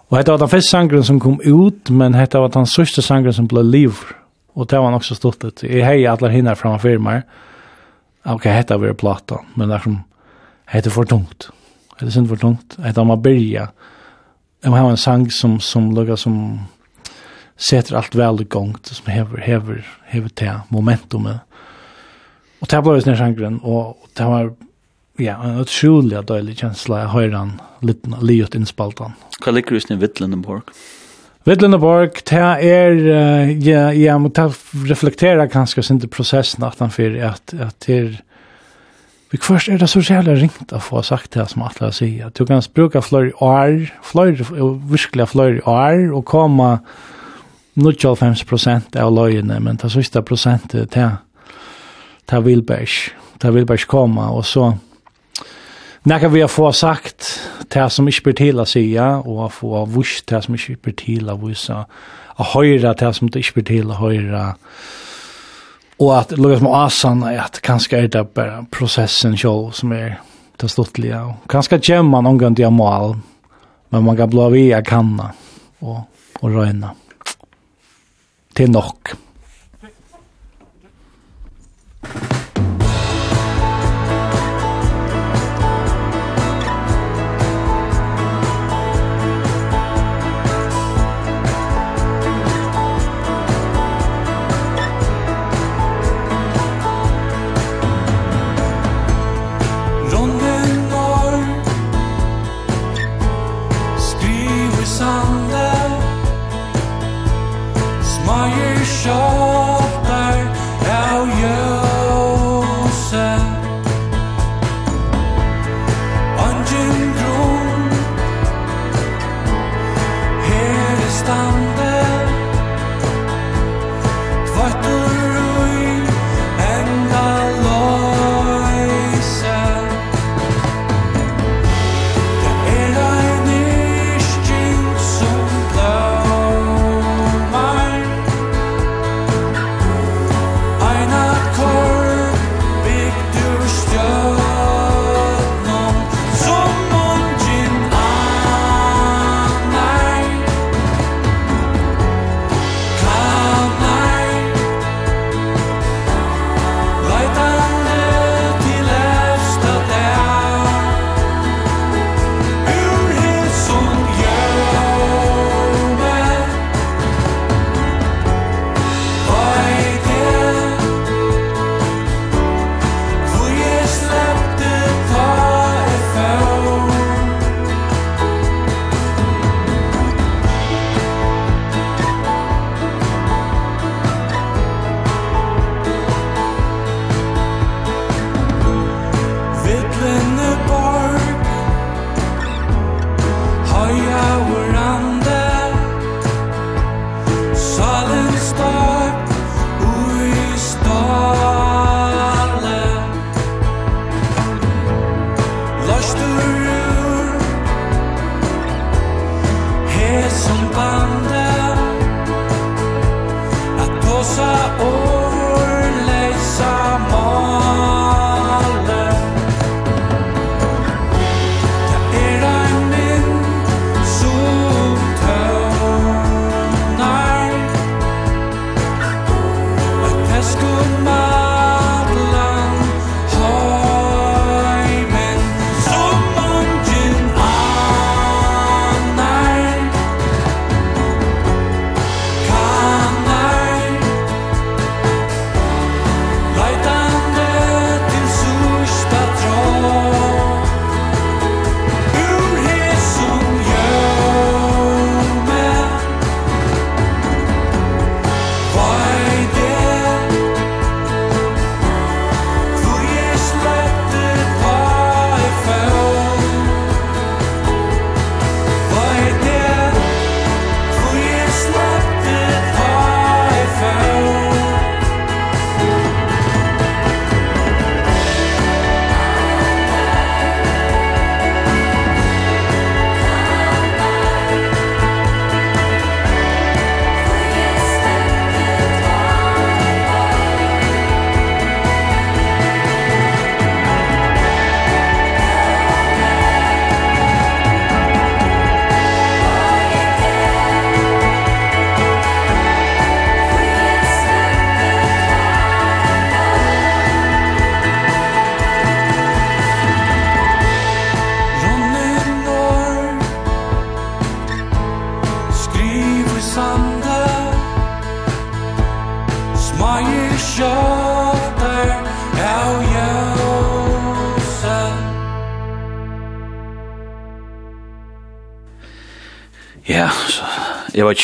och hette var den första sangren som kom ut, men detta var den sørste sangren som blev livr. Og det var han så stått ut. Jeg hej alla hinner framför firmar. Okej, okay, hetta vi platta, men er som hette för tungt. Det är synd for tungt. Att man börja. må har en sang som som lukar som sätter allt i gang. som hever, hever, hever til momentumet. Och det blev snär sangren och det var ja, en otroligt dålig känsla litt höjran liten Hva liker du i Vittlenborg. Vidlendeborg, det er, uh, ja, ja, må ta reflektera kanskje sin til prosessen at han fyrir at, at det er, vi først er det så jævlig ringt å få sagt det som alle sier. Du kan bruka fløyre år, fløyre, virkelig fløyre år, og komme 95 prosent av løyene, men det siste prosentet, til, ta vil bare ikke, det vil bare ikke og så, När vi har få sagt det som inte blir till att säga och få vush det som inte blir till att visa och höra det som inte blir till att höra och att lugga som asan är att kanske är det bara processen show som är det stortliga och kanske gemma någon gång till mål men man kan blå via kanna och, och röjna till nok. Thank you.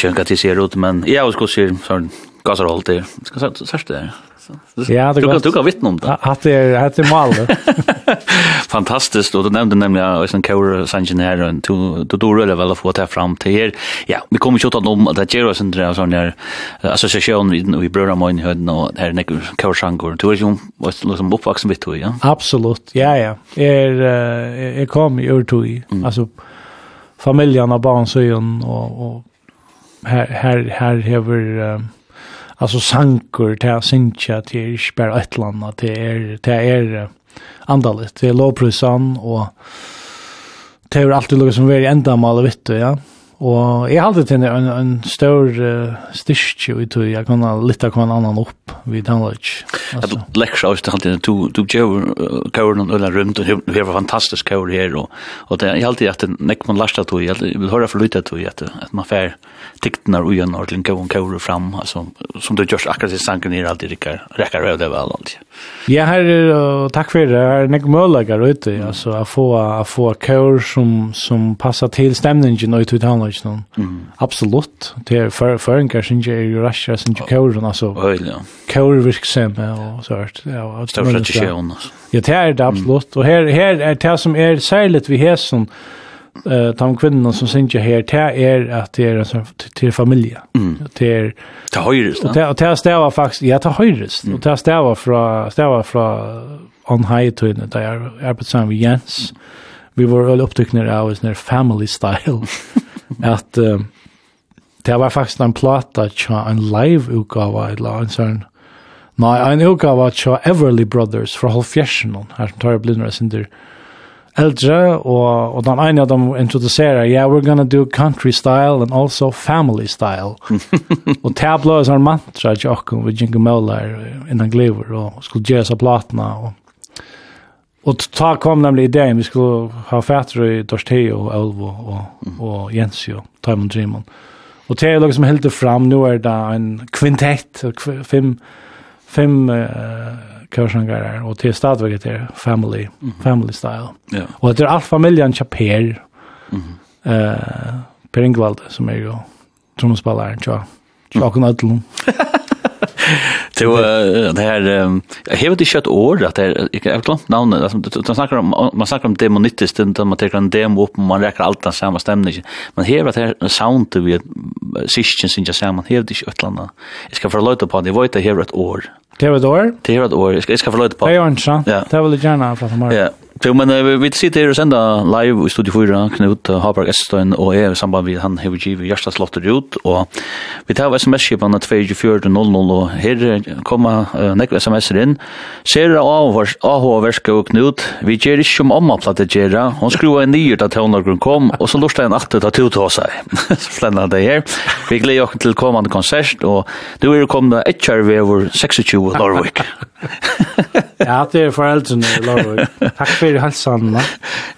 ikke hva de ser ut, men jeg har også sier sånn gasserhold til, skal jeg sørst det her. Ja, det du, du kan vittne om det. At det er, at det er mal. Fantastiskt, och du nämnde nämligen att en kår sangenär och du du då rullar väl att få ta fram till er. Ja, vi kommer ju att om att det gör sånt där sån där association vid vi bröder min hörn och här när kår sjunger du är ju vad liksom uppvuxen vid du, ja. Absolut. Ja, ja. Er er kom ju ur du. Alltså familjen och barn så och och här här här har um, alltså sankor till sincha till spär ett landa till er till er andalet till lovprisan och det är alltid något som är ändamål du ja. Og jeg halte til en, en stor uh, styrke i tog, jeg kan lytte hva en annan opp vid tannløk. Jeg lekksa også til alltid. Du, du gjør kjøren og øyne rundt, og det var fantastisk kjør her, og, og det, jeg alltid at nek man lasta tog, jeg vil høre for lytte tog, at, at man fær tiktene og øyne og øyne kjøren fram, altså, som du gjørs akkurat i sangen her, alltid rekker, rekker det vel, alltid. Ja, her er, takk for det, her er nek møllegger ute, altså, å få, å få kjør som, som passer til stemningen og ut i tannløk teknologi någon. Mm. Absolutt. Det är för föringar som er jo rasha som ju kör altså. Öl ja. Kör virksamt och så hørt. Ja, det är rätt sjön. Ja, det er det absolut. Og her, her er det som er särskilt vi här som eh de kvinnorna som syns ju här det är att det är alltså till familj. Det är det höjres Och det det stävar faktiskt ja det höjres Och det stävar från stävar från on high to in det är på samma Jens. Vi var all upptäckna av oss när family style at uh, det var faktisk en plata tja en live utgava i la en sånn Nei, en utgave tja Everly Brothers fra halvfjersen her som tar in sinder eldre og, og den ene av dem introducerer yeah, we're gonna do country style and also family style. Og det ble en sånn mantra tja okkur vi jingle møller innan gliver og skulle gjøre seg platna og Och ta kom nämligen idén vi skulle ha fätter i Dorsteo och Elvo och och Jensio, Timon Dreamon. Och det är liksom som helt fram nu är det en kvintett fem fem eh uh, kursangar och till stadväg det family mm -hmm. family style. Ja. Yeah. Och det är all familjen Chaper. Mhm. Eh mm uh, Per Ingvald som är ju tromspelaren tror jag. Jag kan Så det här jag har inte kött år att det jag har glömt namnet alltså man snackar om man snackar om demonitiskt inte man tar en demo upp och man räcker allt den samma stämning. Men här att det sound vi sistchen sin jag säger man har det kött landa. Jag ska förlåta på det vart det här ett år. Det var ett år? Det var ett år. Jag ska förlåta på. Det är inte sant. Det var det gärna för mig. Ja. Jo, men uh, vi sitter her og sender live i Studio 4, Knut Haberg Estøyen og jeg i samband med han hever givet Gjerstad Slotter ut, og vi tar sms-skipene 24.00, og her kommer uh, nekve sms-er inn. Ser AH-verske og Knut, vi gjør ikke om om at det gjør, hun skruer en nyr da tøvnagren kom, og så lortet en atter da tog til seg. Så Flenner det her. Vi gleder oss til kommande konsert, og du er kommet etter vi over 26 Norvik. ja, det er foreldrene i Norvik. Takk for för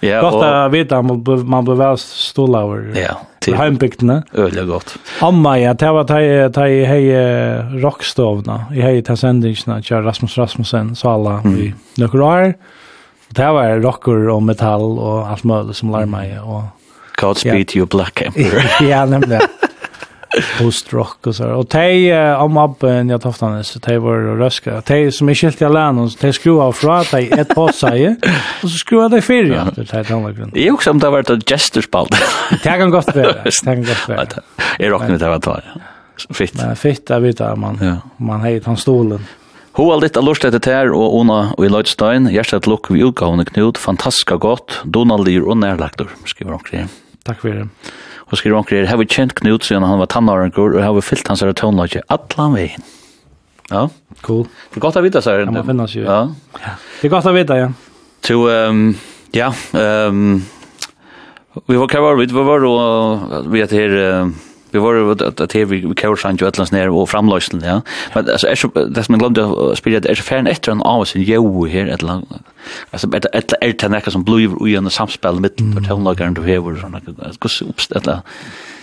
ja, gott att veta man man blir väl stola över. Ja, till hembygden. Öle gott. Amma ja, det var det det hej rockstovna. I hej ta sändningarna kör Rasmus Rasmussen så alla vi några år. Det var rocker och metall och allt möjligt som larmade och Godspeed you Black Emperor. ja, nämligen post rock och så och te om abben jag tog han så te var röska te som är skilt i län så te skruva fra att ett par säger och så skruva det för ja. det här det är också om det var ett gesturspalt det kan gott vara det kan gott vara är rock nu det var då fitt. Men fitt jag vet man ja. man har han stolen Hoa litt av lort etter tær og Ona og i Lloydstein, hjertet lukk vi utgavene Knut, fantastisk godt, Donald Lier og nærlagtur, skriver omkring. Takk for det. Og skriver omkring her, har vi kjent Knut siden han var tannårengur, og har vi fyllt hans tonløyke atlan veien. Ja. Cool. Det er godt å vite, sier Det må finnes jo. Ja. Det er godt å vite, ja. Så, um, ja, um, vi var kvar, vi var, vi vi var, vi var, vi var, vi var, vi var, vi var, vi var, vi var att det vi vi kör sant ju atlas ner och framlösen ja men alltså är det som glömde att spela det är fan efter en av sin jo här ett lång alltså ett ett ett tänka som blue i en samspel med på tonlagaren då här var såna kus uppst det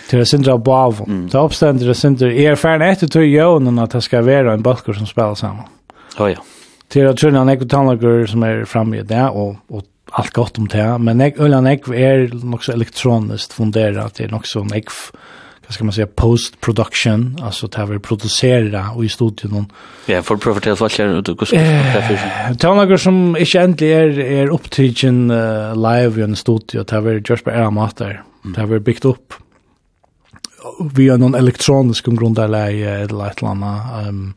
till det syndra bav det uppständer det syndra är färn efter till jonen att det ska vara en balkor som spelar samman ja ja till att tjäna en ekotanlager som är framme där och och allt gott om det, men jag, Ulan Ekv er nok så elektroniskt funderat, det er nok så Ekv vad ska man säga post production alltså det vill producera och i studion. Ja, för prova till vad kör du kus. för som inte ändligen är är upptagen uh, live i en studio det vill just bara amater. Det vill byggt upp via någon elektronisk grundläge eller ett annat um,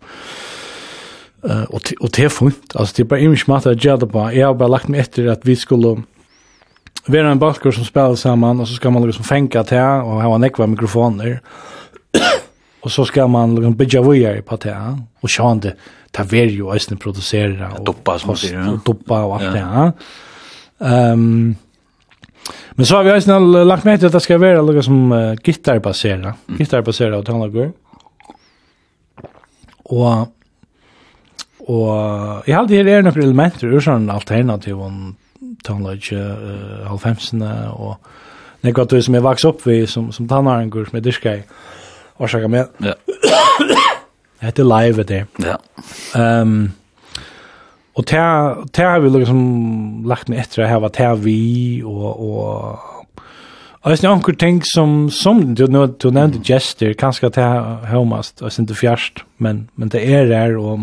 uh, och och det funkt. Alltså det är bara image matter jag på. Jag har bara lagt mig efter att vi skulle vi en balkor som spelar samman och så ska man liksom fänka till och ha en ekva mikrofoner. och så ska man liksom bygga vidare på det och se om det tar vi ju och sen producera och doppa som det ja. doppa och allt det. Ehm Men så har vi ju lagt med att det ska vara något som uh, gitarrbaserat. Mm. Gitarrbaserat och tonlager. Och och jag hade här är några elementer ur sån alternativ om tonlage uh, halvfemsene og nekva at som jeg vaks opp vi som, som tannharengur som jeg dyrka i årsaka med ja. det er live det ja. um, og det har vi liksom lagt meg etter å ha vært her vi og, og Og det er noen ting som som du nu du nevnte gester kanske att ha homast och sen det fjärst men men det är där og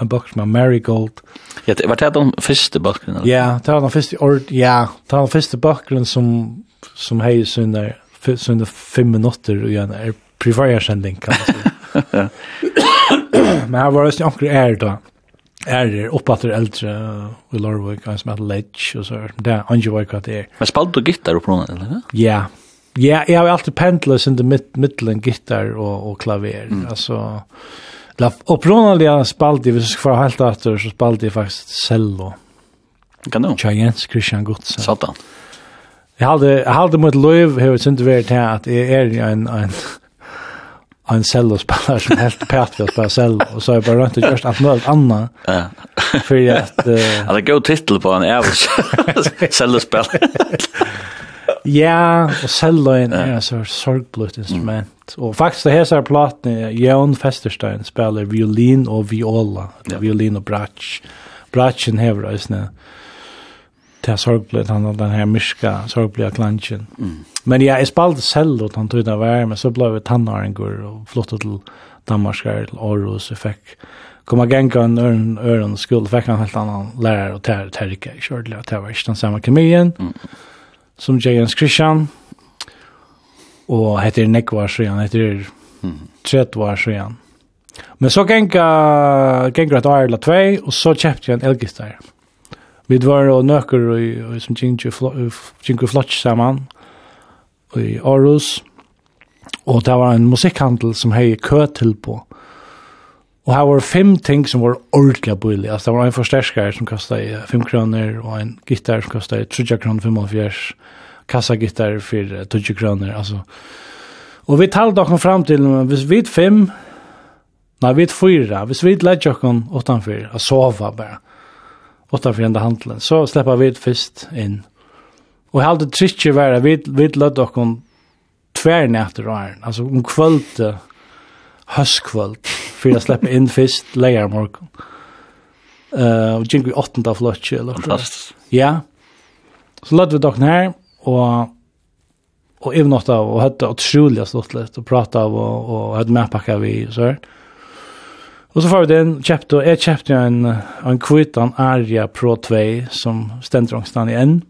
en bok som Marigold. Ja, det var det den första boken eller? Ja, det var den första or ja, det var den första boken som som hej sen där sen de fem minutter, og gjerne, er privatsändning kan man si. men her var det noen er da er er oppatter eldre i Lorvik, han som heter Ledge og så, det er han jo hva det er. Men spalt du gitar opp noen, eller? Ja, ja, jeg har alltid pendlet sin til middelen gitar og, og klaver, mm. altså, la, opprunnelig spalt jeg, hvis jeg skal helt etter, så spalt jeg faktisk cello. Kan du? Tja Jens Christian Godsen. Satan. Jeg halde, jeg halde mot løyv, har jeg ikke vært til at jeg er en, en, av en cellospelare som helt pät vid att spela cello. Och så är bara runt och gjort allt möjligt annat. För att... Uh... Att det går titel på en jävla cellospelare. Ja, och celloin är ett sorts sorgblut instrument. Och faktiskt det här så här platen är Jan Festerstein spelar violin och viola. ja. Violin och bratsch. Bratschen hävrar just nu. Mm det sorgblad han den här myska sorgblad klanchen. Mm. Men jag spelade själv och han tog det var men så blev det tannarengor och flyttade till Danmark till Aarhus och fick komma gänga en öron, öron skuld fick han helt annan lärare och tär tärka i körde det var inte samma kemien. Mm. Som Jens Christian och heter Nekvar så han heter mm. Tretvar så. Men så gänga gänga ett år eller två och så köpte jag en elgitarr. Mm. Vi var og nøkker og, som kjengte flotch sammen i Aarhus. Og det var en musikkhandel som hei kø til på. Og her var fem ting som var ordentlig bøylig. Altså, det var en forsterskare som kostet 5 kroner, og en gitar som kostet 30 kroner 45, kassagitar for 20 kroner, altså. Og vi talte dere fram til, hvis vi fem, nei, vi fyra, hvis vi er lett dere utenfor, og sova bare, åtta för enda handeln. Så släpper vi först in. Och halde tricket vara vid vid låt och kom tvär nätter och. Alltså om kvöld höstkvöld för att släppa in först lejer morgon. Eh uh, och gick vi åttonde flotch eller Fantastiskt. Ja. Så låt vi dock ner och och även åtta och hade otroligt stort lätt att prata av och och hade med packa vi så här. Och så får vi den kjøpte, og jeg kjøpte en en kvittan Arja Pro 2 som ständrångstan i en.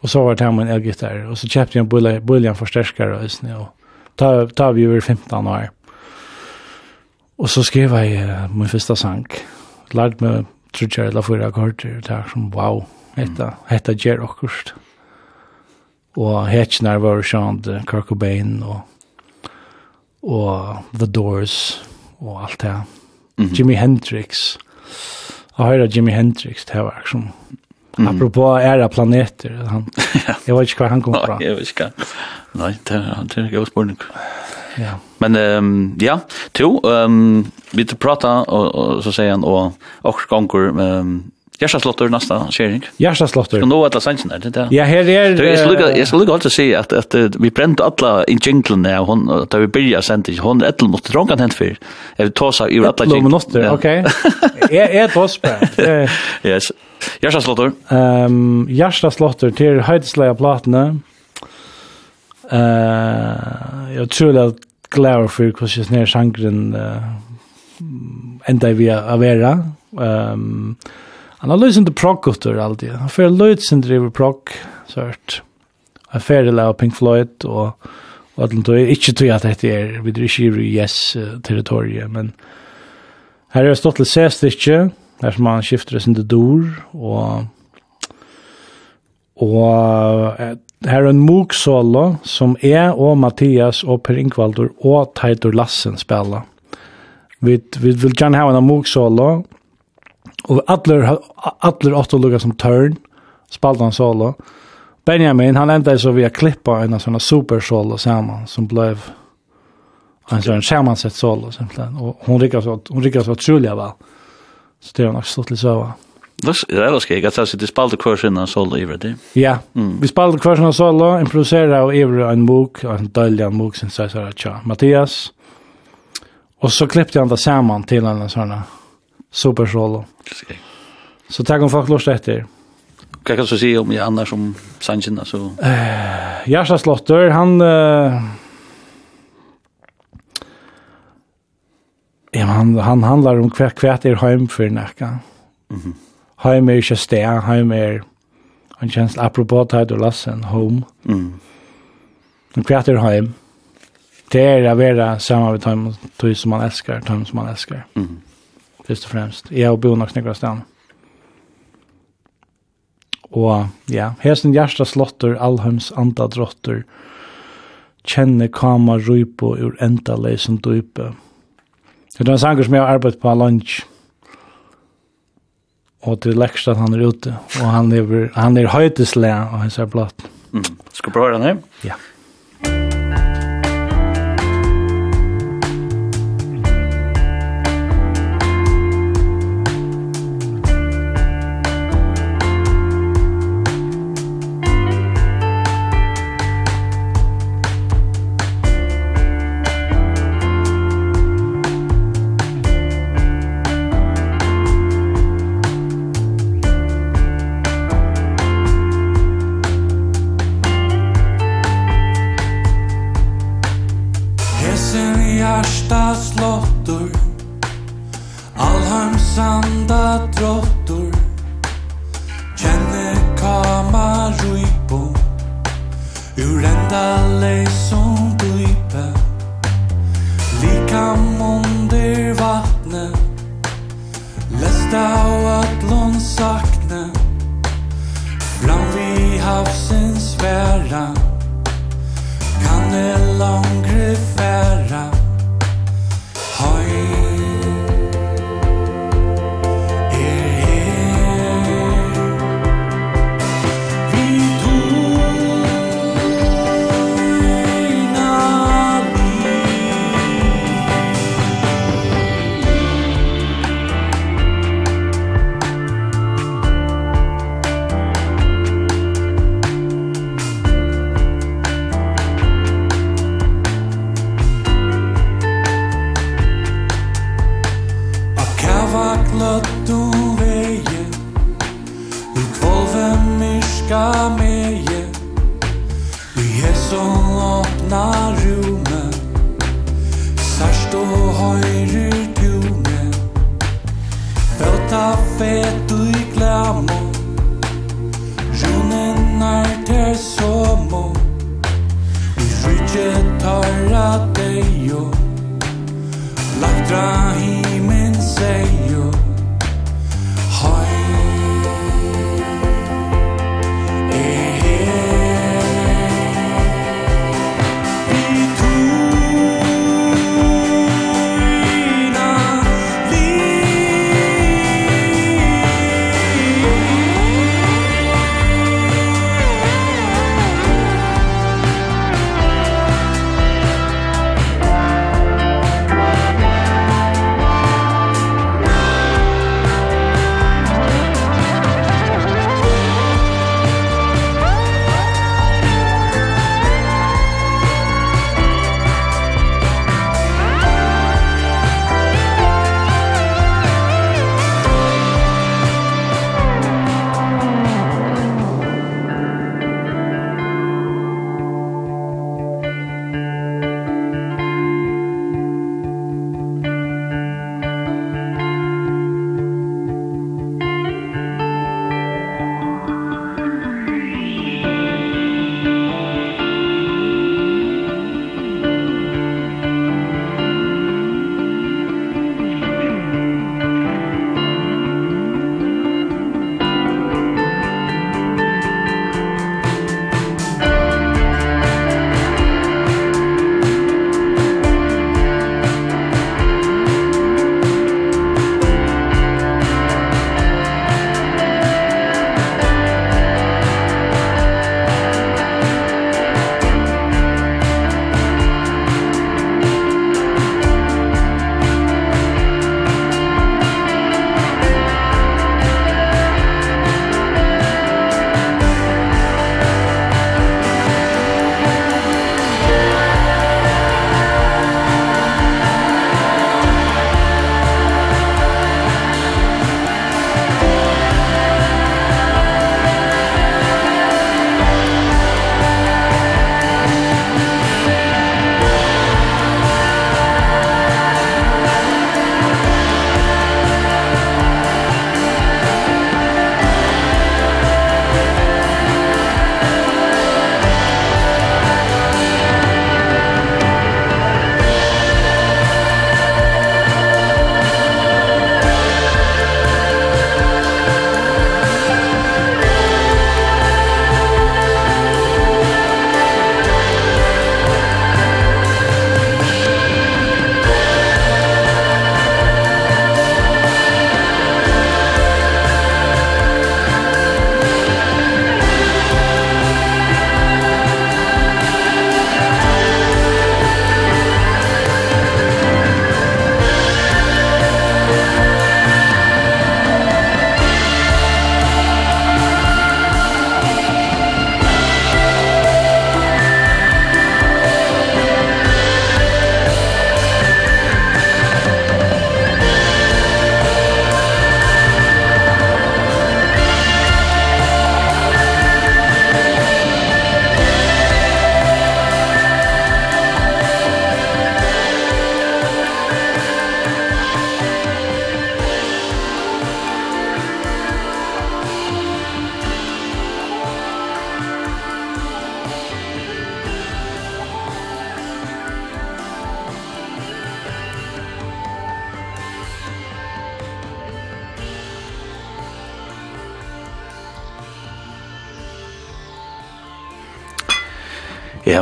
Och så var det hem en elgitarr och så kjøpte jeg en bulla forsterskare, förstärkare och snö ta ta vi över 15 år. Och så skrev jag min första sang. Lärde mig trutjar eller fyra akkorder där som wow. Hetta hetta ger okkust. Och hetchnar var sånn, Kirk Cobain och och The Doors og alt det. Mm -hmm. Jimi Hendrix. Jeg hører Jimi Hendrix, det var som... Mm. -hmm. Apropå era planeter, han, jeg vet ikke hva han kom fra. Nei, jeg vet ikke hva. Nei, det er, det er ikke spørning. Ja. Men um, ja, to, um, vi prata, og, og så sier han, og, også ganger, um, Hjärtslottor nästa sharing. Hjärtslottor. Ska nå alla sansen där det. Ja, här är Det är lugga, jag ska lugga alltså se att att vi bränt alla in jinglen där hon där vi börjar sent i 100 mot drunkan hänt för. Jag tar så i alla jinglen. Okej. Är är toss på. Yes. Hjärtslottor. Ehm Hjärtslottor till höjdslöja platna. Eh, jag tror att klar för hur jag snär sjankren ända vi avera. Ehm um, Han har løsende progg utter alltid. Han får lyst løsende driver progg, sørt. Han får det av Pink Floyd, og, og at han tog ikke tog at dette er, vi drar ikke i yes-territoriet, men her er stått til C-styrke, her som han skifter sin dor, og og her er en mok solo, som er og Mathias og Per Ingvaldur og Teitur Lassen spiller. Vi, vi vil gjerne ha en mok solo, og Og Adler, Adler åtta lukka som turn, spalda han solo. Benjamin, han enda så via klippa en sån super solo samman som blev en sån sammansett solo simpelthen. Och hon rikkar så, hon rikkar så otroliga va. Så det har nok stått lite så va. Det är väl skickat att det spalda kursen av solo i det. Ja, vi spalda kursen av solo, improvisera och i en bok, en dölja en bok sen så här tja. Mattias. Och så klippte han det samman till en sån Super solo. Så tack om folk lust efter. Vad kan så säga om jag annars som Sanchin alltså? Eh, Jasha Slotter, han uh, Ja, han, han handlar om kvärt kvärt er hem för näka. Mhm. Mm hem är ju stä, hem är en chans apropå tid och lassen home. Mhm. Men kvärt er hem. Det är att vara samma med dem som man älskar, dem som man älskar. Mhm. Först och främst. Jag har bott några stan. sted. Og ja, sin hjärsta slotter, allheims anta drottor. kjenne kama rypo ur enda som dype. Det er en sanger som jeg har arbeidt på lunch, og til lekst at han er ute, og han er, han er høytesle, og han ser blått. Mm. Skal du prøve den her? Ja. Herra slottur Allheims anda drottur Kjenne kama ruipo Ur enda leisom duipe Likam under vatne Lesta av atlon sakne Fram vi havsins væra Kan det langre færa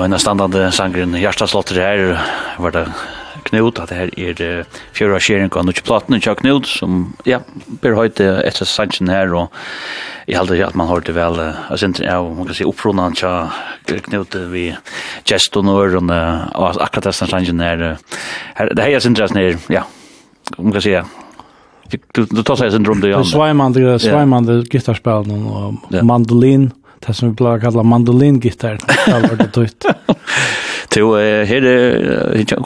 var en standande sangren Hjertaslotter her var det Knut, at det her er fjøra skjering av Nutsje Platen, Nutsje Knut, som, ja, ber høyt etter sangren her, og jeg heldig at man hørte vel, altså, ja, man kan si opprona Tja Knut vi gest og nør, og akkurat etter sangren her, her, det her er sindre her, ja, man kan si, ja, du, du tar seg sindrom det, ja. Sveimann, det er sveimann, det gitarspelen, og mandolin, det som vi pleier å kalle mandolingitar. Det var det tøyt. Jo, her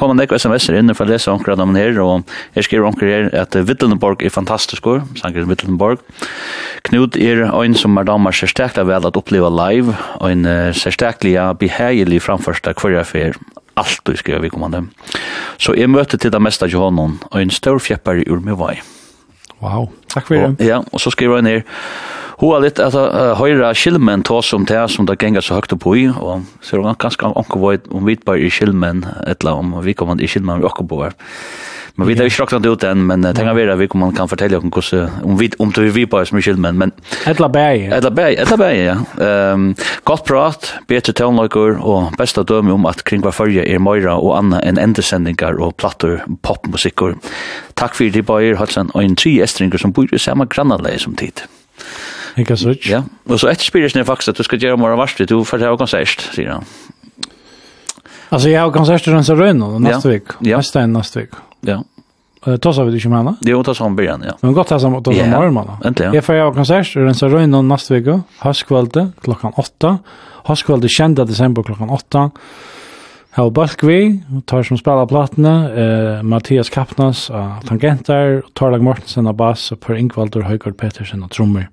kom en ekve SMS inn inne for å lese omkring om her, og her skriver omkring her at Vittelneborg er fantastisk år, sanger Vittelneborg. Knut er en som er damer særstaklig vel at oppleva live, og en særstaklig behagelig framførsta kvarja affær. alt du skriver vi kommande. Så jeg møter til det meste av honom, og en stor fjeppar i Urmivai. Wow, takk for det. Ja, og så skriver han her, Hoa litt at høyra skilmen ta som det som det gengar så högt på i, og så er det ganske anker vårt om vi bare i skilmen, etla om vi kommer i skilmen vi akkur på Men vi har ikke råknet ut den, men tenk av vi kommer kan fortelle om hvordan, om vi, om vi bare som i skilmen, men... Etla bæg. Etla bæg, etla bæg, ja. Um, godt prat, bedre tøvnløyker, og bästa døme om at kring hver fyrje er møyra og anna enn endesendingar og plattor popmusikker. Takk fyrir de bæger, Halsen, og en tri estringer som bor i samme grannalei som tid. Ikke så? Ja, og så etterspyrer jeg faktisk at du skal gjøre morgen varselig, du får det av konsert, sier han. Altså, jeg har konsert i Rönsa Røyne neste vik, Ja. neste enn neste vik. Ja. Uh, tar så vi ikke med henne. Det er jo ta sånn början, ja. Men gott här som morgen med henne. Endelig, ja. Jeg får ha konsert i Røyne neste vik, vecka. Haskvällte åtta. 8. Haskvällte desember december åtta. Her Hau Balkvi, tar som spiller platene, eh, Mathias Kapnas av Tangenter, Torlag Mortensen av bass og Per Ingvald og Høygård Petersen av Trommer.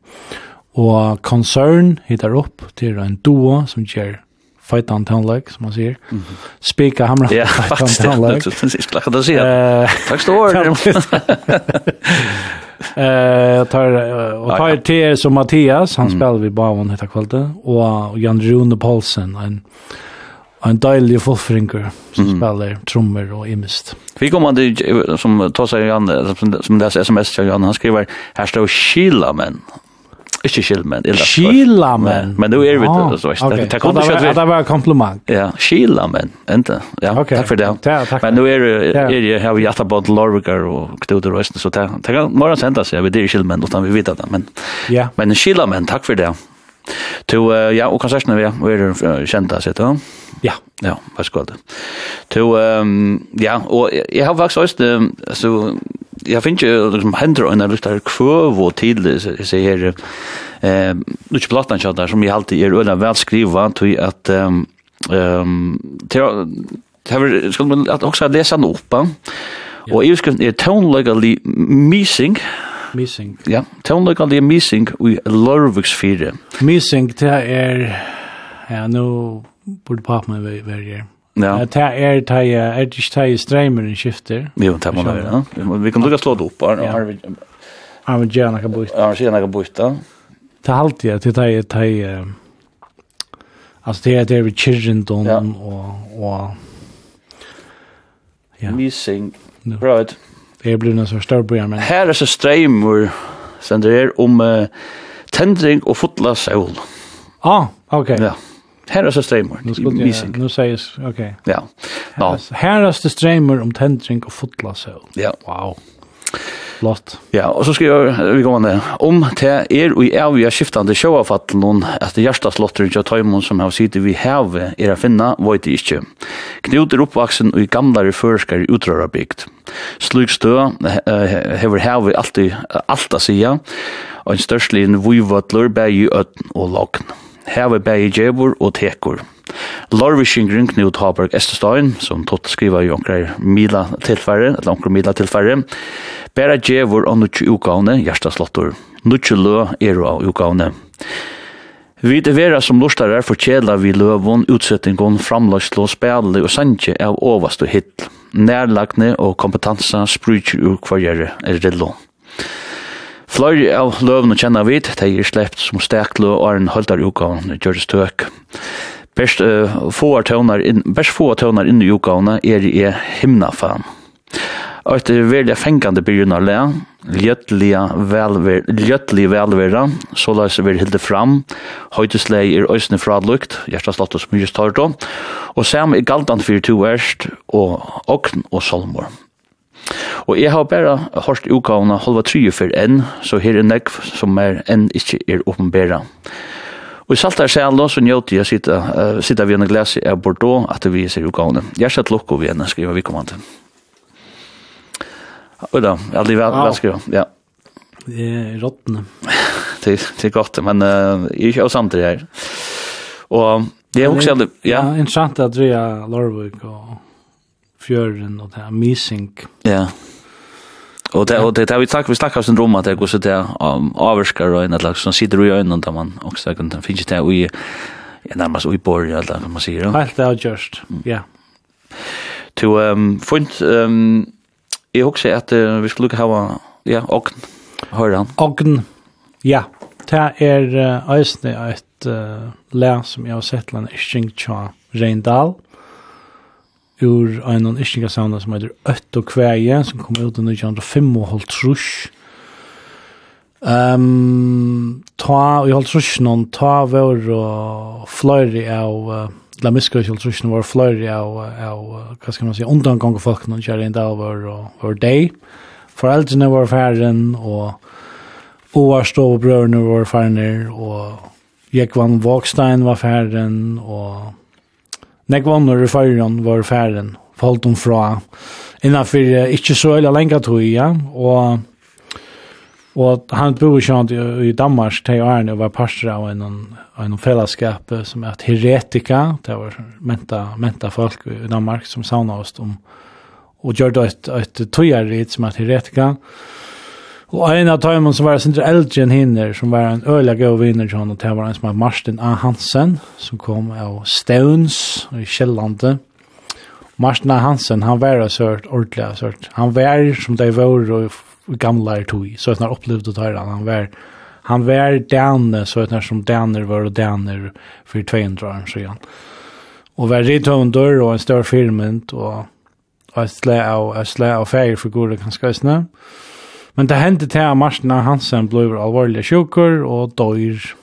Og Concern hittar opp til en duo som gjør fightan tonlag som man sier. Mm. Spika hamra. Ja, faktiskt. det klart att det. Tack så mycket. Eh tar och tar till som Mattias, han spelar vi bara hon heter kvällte och Jan Rune Paulsen en en deilig fullfringer som mm. spelar trummor och imist. Vi kommer det som tar sig Jan, som som det sms till han skriver här står Kila, men Ikke skilmen. Skilamen? Men Men nu er vi det, så vet Det kan du skjøtt. Det var en kompliment. Ja, skilamen, enda. Ja, takk for det. Men nu er det har vi jatta både lorvigar og Knut og Røysten, så det kan morgen senda seg, vi det er skilmen, utan vi vet det. Men Ja. Men skil, skilamen, takk for det. To ja, og konserten vi vi er kjenta sitt, ja. Ja. Ja, vær så god. To ja, og jeg jeg har faktisk også så jag finns ju liksom händer och när det där kvöv och till så här eh nu plattan chat där som jag alltid är öland väl skriva till att ehm ehm ska man att också läsa den upp och jag ska tone legally missing missing ja tone legally missing we lorvix fire missing det är ja nu borde pappa mig vara Ja. Det er det er det ikke det streimer i skifter. Jo, det må det være. Vi kan lukka slå det opp. Ja, vi har gjerne kan bytte. Har vi har gjerne kan bytte. Det er alltid at det er det er Alltså det är det vi kirrendon ja. och och ja. Missing. Right. Det blir så sorts storbryggar men. Her er så strejmor sender er om uh, tändring och fotla sol. Ah, okej. Okay. Ja. Herraste strömmar. Nu skulle jag, nu sägs, okej. Okay. Ja. No. Herraste strömmar om tändring och fotlasöl. Ja. Wow. Flott. Ja, og så skriver vi gående om til er og i avgjør skiftande sjåavfattelen noen etter hjertaslotter til Tøymon som har sitte vi heve er å finne, vet jeg ikke. Knut er oppvaksen og i gamlare førskar i utrørabygd. Slik stø hever heve alltid alt å sige, og en størstlig en vujvattler bæg i øden og lagn. Her er bæg djevor og tekor. Lorvishingren Knut Haberg Estestein, som tott skriva i onkrar mila tilfære, eller onkrar mila tilfære, bæra djevor og nutju ukavne, hjertaslottor. Nutju lø er av ukavne. Vi det vera som lustarar fortjela vi løvun, utsettingon, framlagslo spæle og sanje av ovast og hitt. Nærlagne og kompetansa sprutjer ur kvarjere er rillo. Fløy av løven og kjenner vidt, de er slept som stekle og er en høldar utgaven gjøres tøk. Best, uh, få tøvnar inn, best få tøvnar inn i utgavene er i himnafan. Og etter veldig fengende byrjun av le, ljøtlige velver, ljøtlige velvera, så la seg være hilde fram, høytesleg er øysene fralukt, hjertas lott og smyrst og sam er galdan fyrir to verst, og okn og solmor. Og jeg har bare hørt utgavene halva trye for enn, så her er nekv som er enn ikke er åpenbæra. Og i saltar sælo så njøti jeg sitta, uh, sitta vi enn glas av Bordeaux at vi ser utgavene. Jeg har sett lukko vi enn, skriver vi kommande. Og da, jeg aldri vel, vel skriva, ja. Det er råttene. det, det er godt, men uh, jeg er ikke av samtidig her. Og det er også... Ja, ja interessant at vi er Lorvik og fjøren og det er amazing. Ja. Og det, og det, det vi snakker, vi snakker sin rom at det går så det um, avvarskar og en eller som sitter i øynene da man også kan finne det i ja, nærmest i bor, eller hva man sier. Helt det er just, ja. To, um, funnet, um, jeg husker at uh, vi skulle lukke hava, ja, ogn, høyre han. Ogn, ja. Det er uh, eisne et uh, le som jeg har sett til en isching tja Reindal. Mm ur en ischningasavna som heter Øtt og Kvæje, som kom ut i 1905 og holdt trusk. Um, ta, og i holdt trusk noen, ta vår og fløyre av, uh, la miska ikke holdt trusk noen var fløyre av, av, hva skal man si, undangang og folk noen kjære inn av vår, og vår deg. Foreldrene var færen, og ovarstå og brødrene var færen, og Jekvann Vågstein var færen, og Nek vannar i fyrrjon var færen, falt hon fra, innanfyr ikkje så øyla lenga tog, ja, og Og han bor sjønt i, i Danmark til årene og var pastor av en, en fellesskap som er heretika, det var menta, menta folk i Danmark som sauna oss om og gjør det et, et tøyarit som er heretika. Og Och en av dem som var sin eldre enn hinner, som var en öliga god vinner till og det var en som var Martin A. Hansen, som kom av Stones i Kjellande. Martin A. Hansen, han var så hört ordentlig så. Han var som de var och gamle er tog, så jeg har opplevd å ta det han var han var denne, så att som daner var och daner för 200 år sedan. Och var det dörr och en stor filment och jag slä av, jag slä av färger för goda kanske snabbt. Men det hendte til at Martin Hansen ble alvorlig sjukker og døyr.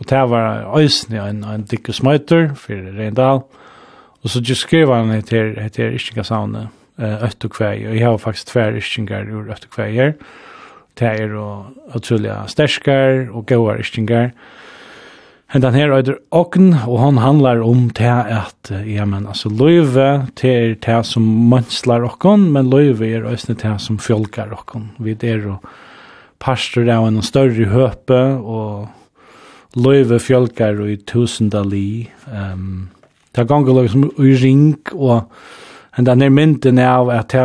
Og det var ösnig en, en dikke smøyter for Reindal. Og så just skrev han heter, Øtt og Kvei. Og jeg har faktisk tver Ischingar ur Øtt og Kvei her. Det er jo utrolig sterskar og gauar Ischingar. Och Hentan her øyder okn, og han handlar om det at, ja, men altså, løyve, te er det som mønslar okn, men løyve er øyne det som fjolkar okn. Vi er jo pastor av en større høpe, og løyve fjolkar i tusendali. Um, det er ganger løyve som i ring, og hentan er mynden av at,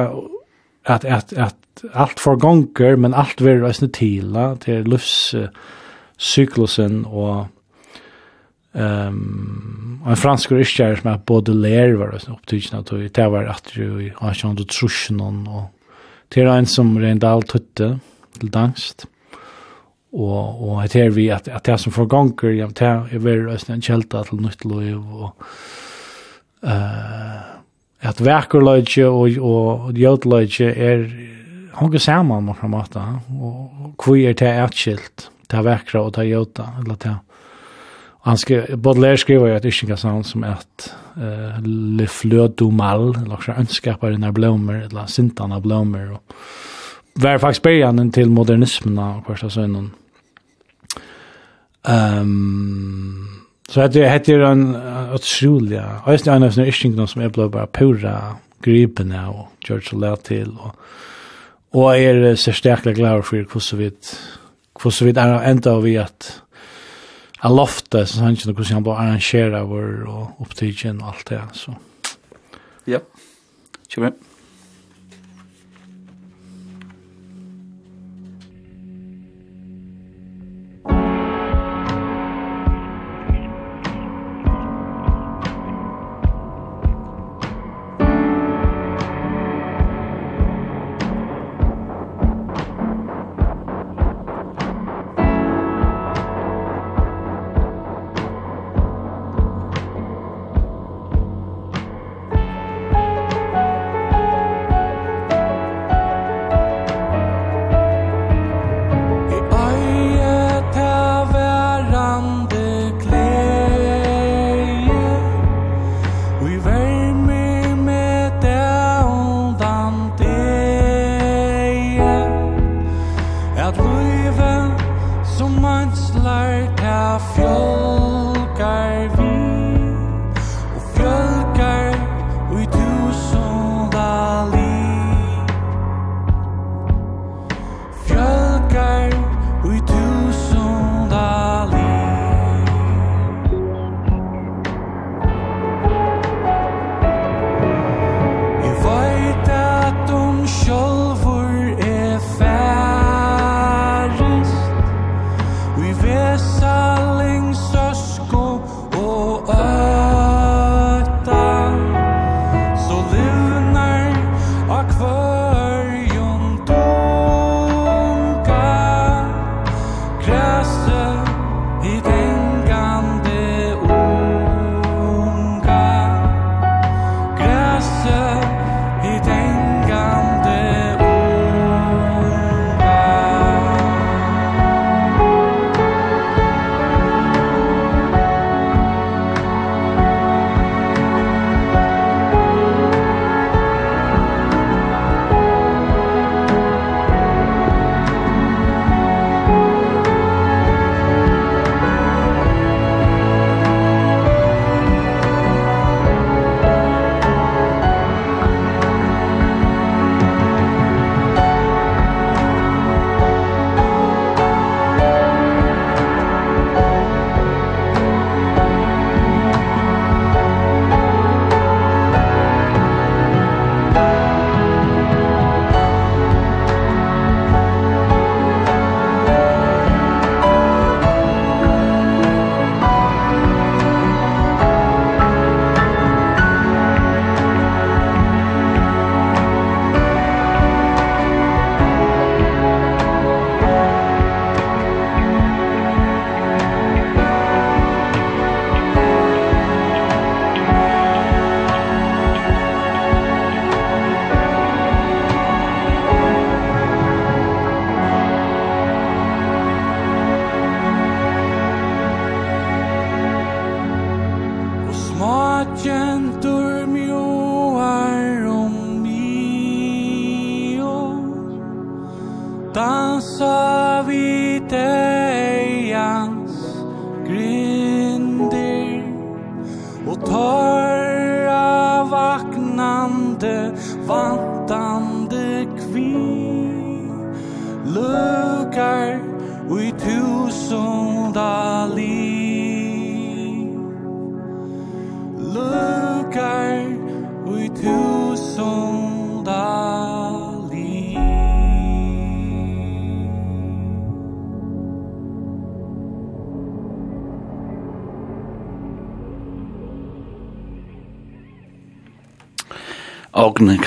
at, at, at alt for ganger, men alt verir øyne tila, det er livs uh, syklusen og Um, en fransk ryskjær som er både lær var det opptidsen at det var at du har ikke andre trusjen og det er en som Reindal tutte til dangst og og det er vi at at det som forganger ja det er veldig en kjelta til nytt lov og eh at verkerløyge og og jødløyge er hongu saman på måta og hvor er det atskilt det verkra og det jøta eller det han skrev, Baudelaire skrev jo et det inte sånt som et uh, Le Fleur du Mal, eller også önskapar dina blommer, eller sintarna blommer, og var faktisk början til modernismen av första sönnen. Um, så att det heter en otroliga, och en av sina som som är bare pura gripende gripen och George lät till. Og och er så stärkla glad for hvordan vi, hvordan vi er enda vi at, jeg lovte, så han kjenner hvordan han bare arrangerer vår og opptidgen og alt det, så. Ja, kjøper jeg.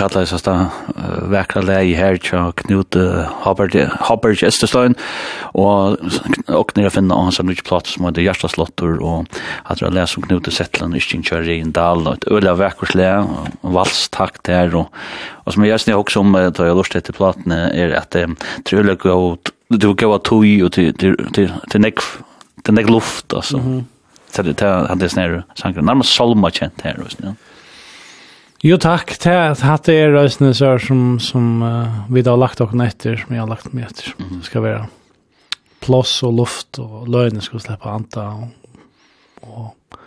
kallar seg da vekra lei her tja Knut Hopper Estestein og og nere finna hans som lykke platt som hadde hjertaslottor og at jeg leser om Knut Settland og Ischen Kjøri i og et øyla vekkurs le valstakt der og, og som jeg snig også om da jeg lort etter platene er at det er øyla gav du av tog og til nek til nek luft altså Så det hade snär sankar närmast salma känt här just nu. Jo takk, det hade er røysene så som som uh, vi da har lagt okken etter, som jeg har lagt med etter. Mm. Det skal være plås og luft og lönen skal slippe anta og, og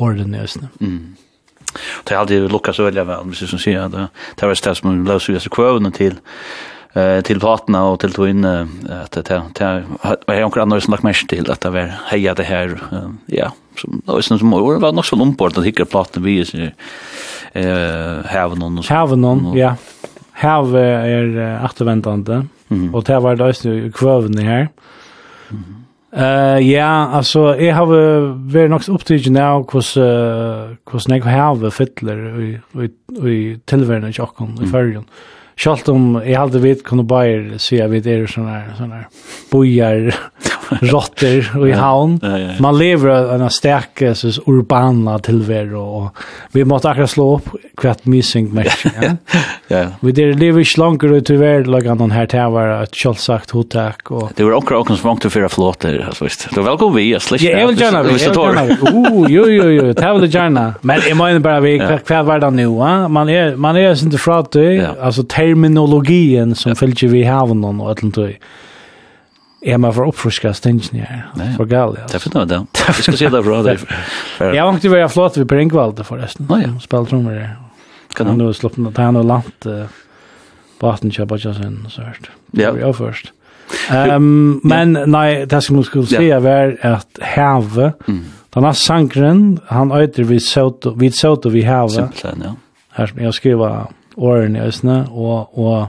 orden i røysene. Mm. Det har alltid lukket så veldig vel, hvis jeg sier at det var et sted som löser sig kvövnen till eh till parterna och till tvin att det det har jag också annars lagt mest till att det var heja det här ja som då är som år var nog så lomport att hitta plattan vi eh have någon have någon ja. Have är återvändande och det var det ju kvövn här Eh ja, alltså jag har varit något upptagen nu hos hos Nick Have fiddler i i i tillvärna i Stockholm i Färjan. Mm. Sjalt om jag hade vet kunde bara se vid det såna här såna här bojar rotter och i havn. Man lever en stark så urbana tillvaro och vi måste akkurat slå upp kvart missing match. Ja. Ja. Vi det lever ikke langer ut i världen lag annan här till vara ett sjalt sagt hotack och Det var akkurat också också svårt att föra flåter altså visst. Det var velkommen vi att släcka. Ja, jag vill gärna. Oh, jo jo jo, det vill gjerne. Men i menar bare vi kvart vardag nu, va? Man er man är inte fratte alltså terminologien som fylgjer vi havnen og et eller annet. Ja, man får uppfriska stingen ja. Det var galet. ja. Det finner det. Jag ska se det bra där. Jag har inte varit flott vid Brinkvald forresten. Nej, ja. spelar trommer her. Kan han nu sloppen att han har lant på att köpa og sen så hørt. Ja. Jag først. Ehm men nei, det som jeg skulle säga er at heve, Mm. Den er sangren, han øyter vid såt vid såt vi heve. Simpelthen, ja. Her som jeg skriver årene i Østene, og, og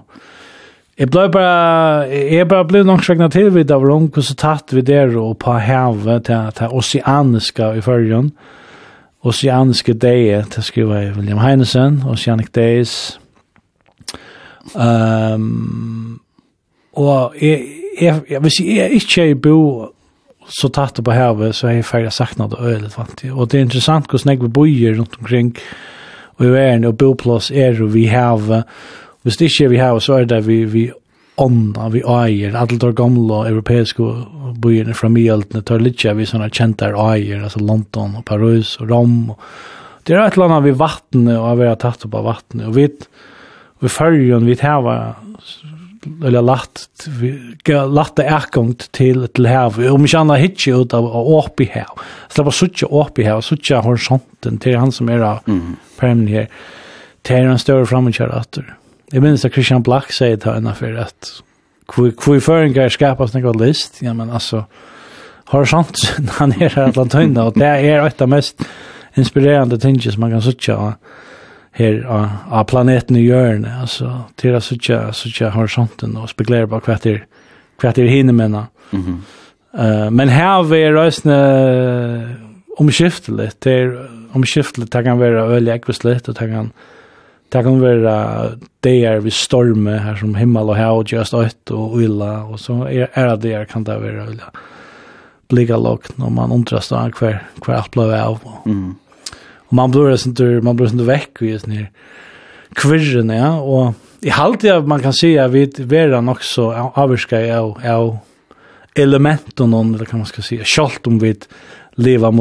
Jeg ble bare, jeg bare ble nok svegna til vid av rom, hvordan tatt vi der og på havet til, til oceaniska i førjen, oceaniske deie, til skriva i William Heinesen, Oceanic Days. Um, og jeg, jeg, jeg, hvis jeg ikke er bo så tatt på havet, så er jeg ferdig sagt noe øyelig, og det er interessant hvordan jeg bor rundt omkring, og og i verden, og boplass er vi har, hvis det ikke vi har, så er det vi, vi ånda vi eier, alle de gamle europeiske byene fra mjøltene tar litt av vi sånne kjente eier, altså London og Paris og Rom. Og det er et eller annet vi vattnet og vi har tatt opp av vattnet. Og vi, vi følger vi tar eller lagt lagt det erkomt till till här om jag andra hitche ut av upp i här så det var sucha upp i här sucha horisonten. Till han som är mm. permanent här till en större framkör åter jag minns att Christian Black säger det här innan för att kvui föringar skapas något list? Ja men alltså horisonten han är här att han och det är ett av mest inspirerande som man kan sucha her av planeten i hjørne, altså, til å sitte, sitte horisonten og spekulere på hva det er, hva det er hinne mena. Mm -hmm. uh, men her er røysene omskiftelig, det er omskiftelig, det kan være øyelig ekvislitt, og det kan, det kan være det er vi stormer, her som himmel og hav, just øyt og ulla, og så er, er det der kan det være øyelig bliga lågt, når man undrast av hver, hver alt ble av. Mm Og man blir sånt der, man blir sånt vekk i sånn her kvirren ja Og i halt jag man kan si at vi är också avskar av, av elementen eller kan man skal si, skalt om vi leva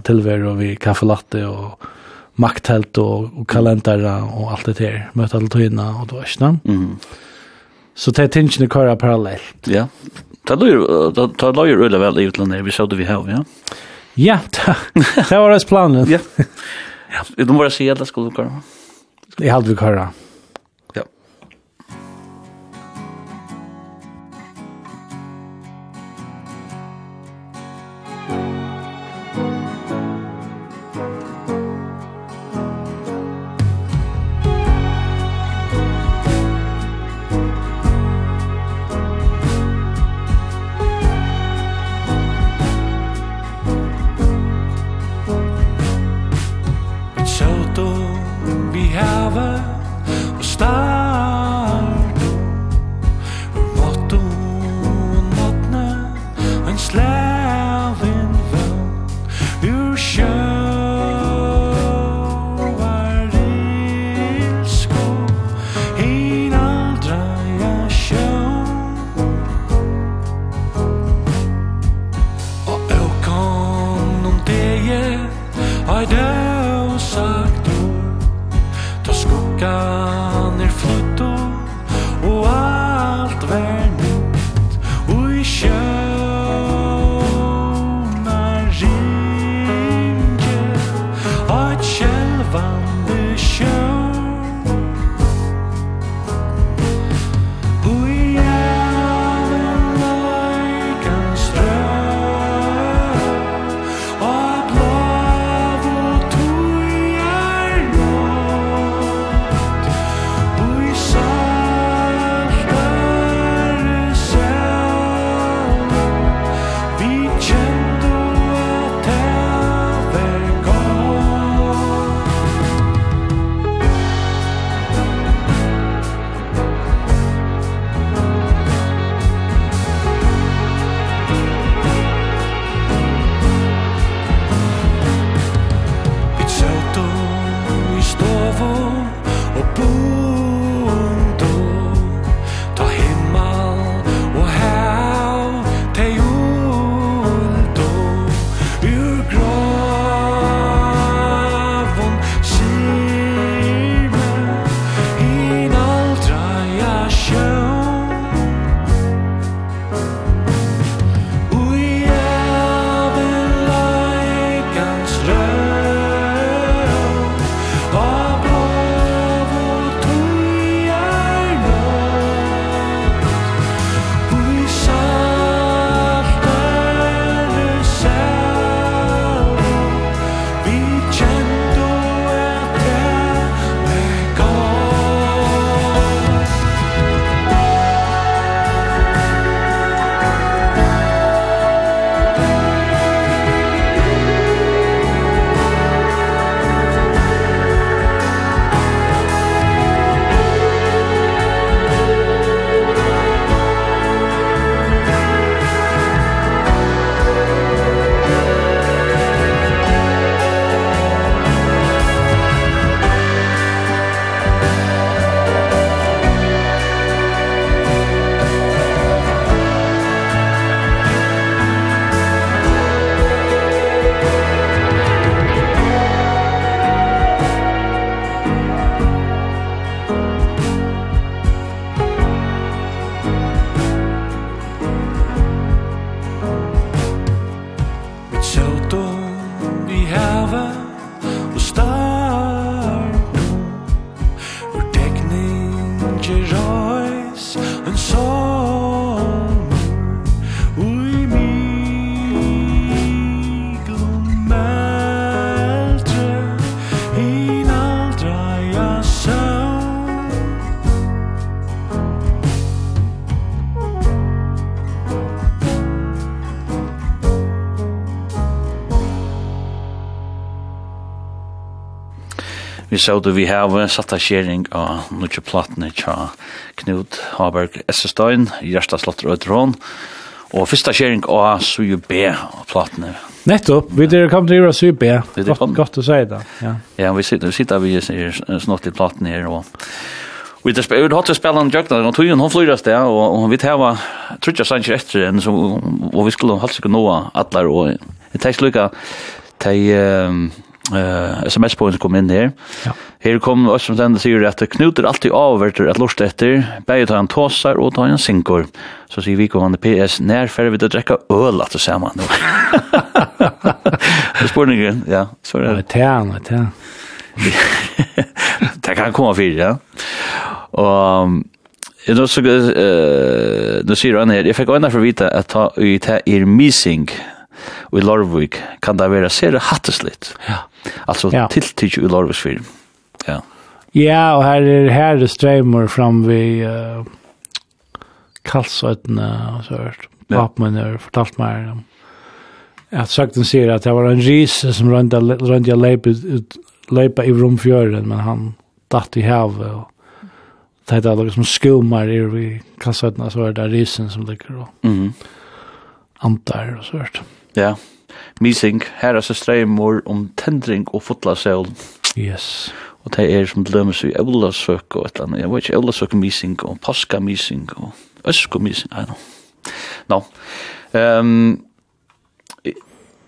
tilver og vi kaffelatte og makthelt og, og kalender og alt det her, møte alle möta og det var ikke är Mm. Så det er tingene kører parallelt. Ja. Det låter det låter väl i utlandet vi såg det vi har, ja. Ja, det var det planen. Ja. Du må bare si at det skulle du gå. Jeg hade vi köra. Vi så det vi har satt av skjering av noen platene tja Knut Haberg Essestein, Gjersta Slotter og Trån, og første skjering av Suju B-platene. Nettopp, vi der kom til å gjøre Suju B, godt, godt å si det. Ja, ja vi sitter, vi sitter vi snart i platene her, og vi der vi har spela en jukna og tog hon flyr der og og vit hava trutja sanjer etter enn så og vi skulle halda seg noa allar og det tekst lukka tei eh uh, SMS på kom in her. Ja. Här kom oss som sender sier at att knuter alltid avverter att lort efter begge ta en tossar och ta en sinkor. Så sier vi kom han PS när för vi att dricka öl att man nu. Det Spørningen, ja, så er det. Det är det. Det kan komma för ja. Och nå så eh då sier han här, jag fick for för vita att ta i ta er missing i Lorvik kan det vara ser hattasligt. Ja. Alltså ja. tilltid i film. Ja. Ja, och här är här det strömmar fram vid uh, Karlsötna och så hört. Papman har fortalt mig om att sakten säger att det var en ris som rönda rönda lepa lepa i rumfjörden men han datt i havet och det hade liksom skumar i vi Karlsötna så är det risen som ligger och mm. antar och så hört. Ja. Yeah mising, her er så streimor om tendring og fotla fotlasøl. Yes. Og det er som dømes i eulasøk og et eller annet. Jeg vet ikke, eulasøk mising og paska mising og øsko mising, I don't know. No. Um,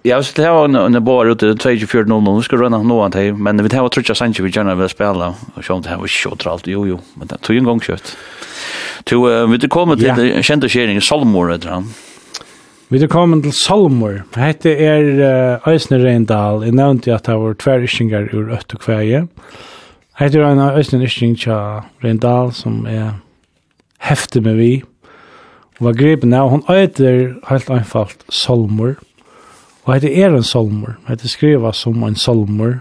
Ja, vi skulle ha en, en bar ute i 24.00, vi skal rønne noe av det, men vi tar trutja sannsyn vi gjerne vil spille, og sånn, det her var kjøtt alt, jo, jo, men det tog en gang kjøtt. Så vi kom til ja. kjente skjering, Salmor, etter han. Vi er kommet til Salmor. Hette er Øysne Reindal. Jeg nevnte at det var tverryskingar ur Øtt og Kveie. Hette er en Øysne Rysking til Reindal som er heftig med vi. Og var gripen av. Hun øyder helt einfalt Salmor. Og hette er en Salmor. Hette skriva som en Salmor.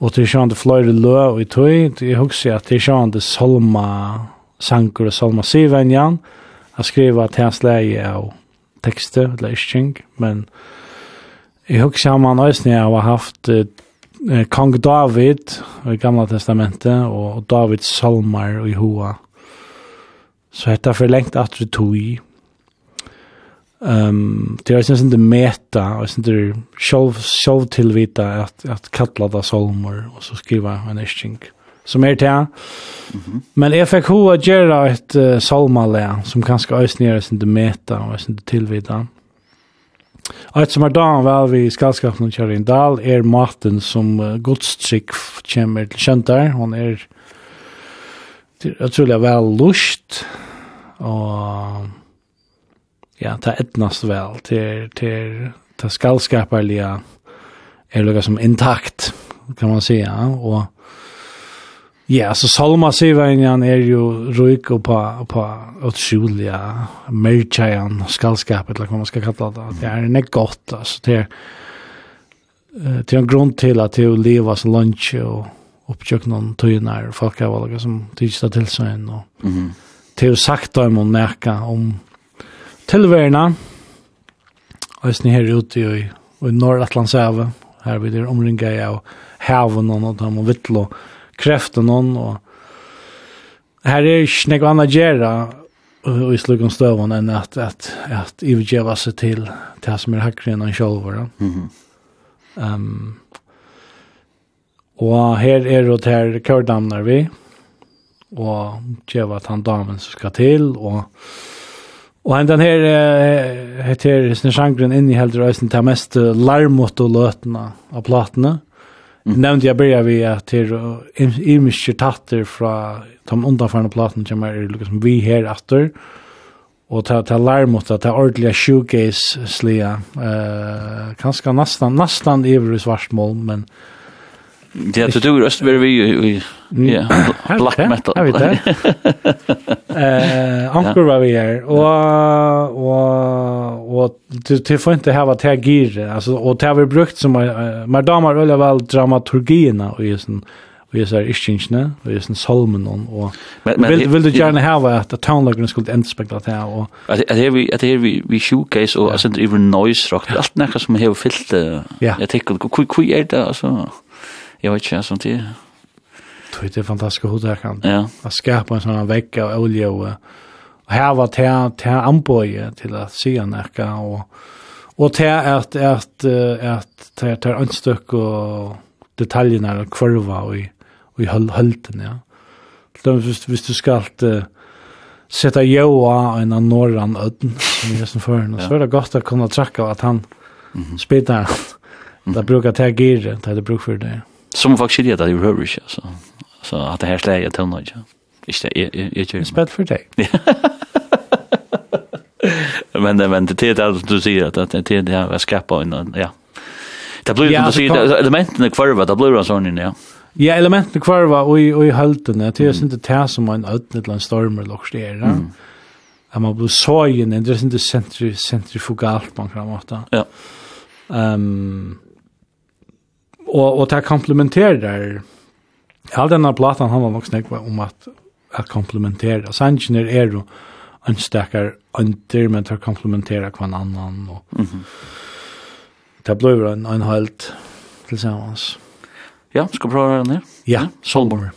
Og til sjående fløyre lø og i tøy. Jeg husker at til sjående Salma sanker og Salma Sivenjan. Jeg skriva til hans leie av tekster eller isking, men jeg husker om han også når jeg har haft eh, Kong David i Gamla Testamentet og Davids salmer i Hoa. Så dette er for lengt at vi tog i. Um, det er sånn det meta, og sånn det er sjølv, tilvita at, at kalla det salmer og så skriva en isking. Mm som er til. Mm -hmm. Men jeg fikk hva gjøre et uh, salmalæ, som kanskje øyne gjør sin meta og sin tilvida. Og et som er dagen vel vi i skallskapen og kjører dal, er maten som uh, godstrykk kommer til kjent der. Hun er utrolig vel lust, og ja, det er etnast vel til, til, til skalskaperlige er noe som intakt, kan man si, ja, og Ja, så Salma Sivajan er jo ruik og på, på utrolige merchajan, skallskapet, eller hva man skal kalla det. Det er nek godt, altså. Det er, det er en grunn til at det er å leva så lunch og oppkjøk noen tøyner, her, folk er valga som tidsta til seg inn. Og, mm -hmm. Det er jo sagt om å neka om tilværende, og jeg her ute i, i Nordatlantshavet, her vid det omringa jeg og haven og noe, og vittlo, og kreften hon och här är ju något annat gärna i slugan stövan än att att att övergeva sig till det som är hackren och själva. Mhm. Ehm um, Och här är det här kördamnar vi. Och geva att han damen som ska till. Och, och den här heter Snörsangren in i helt rösten till mest larmot og løtene av platna. Mm. Nämnde jag börjar vi det er imiske tatter fra de undanfarna platene som er liksom vi her efter og ta ta larm mot ta ordliga showcase slea eh uh, kanske nastan nästan över svartmål men Ja, det du röst vi vi ja, black metal. Jag vet det. Eh, ankor var vi här och och och det det får inte ha varit här gir alltså och det har vi brukt som men damer eller väl dramaturgierna och just en och just är ischinchne och just en salmen och vill vill du gärna ha att tonlagen skulle inte spegla det här och att det vi att det vi vi showcase och alltså even noise rock. Allt näka som har fyllt jag tycker hur hur är det alltså jag vet inte sånt det. Det är fantastiskt hur det kan. Ja. Att skapa en sån vecka av olja och Och här var det till anböje till att se näka och och till att att att ta ta en styck och detaljerna och kurva och i och i hölten ja. Då visst visst du ska att sätta joa en av norran öden som är som förn så är det gott att kunna tracka att han spelar. Det brukar ta gear, det bruk för det. Som faktiskt är det överhuvud inte. Så, så att det här släger till något. Ikke det, jeg, jeg, jeg kör. Spett för dig. men men det är det du säger att det är det jag skapar innan ja. Det blir ja, inte så elementen kvar vad det blir en sån ja. Ja, elementen kvar var i, og i hölten det er ikke det som en ødne eller en storm eller något där. Mm. Att man blir sågen det er ikke centri centrifugalt man kan måte. Ja. Um, och och det komplementerar all denna plattan handlar nok snakk om att att komplementera. Sanjiner är er en starkare under men tar komplementera kvann annan och mm -hmm. det blir en, en helt tillsammans. Ja, ska vi prova den her Ja, ja. Solborg.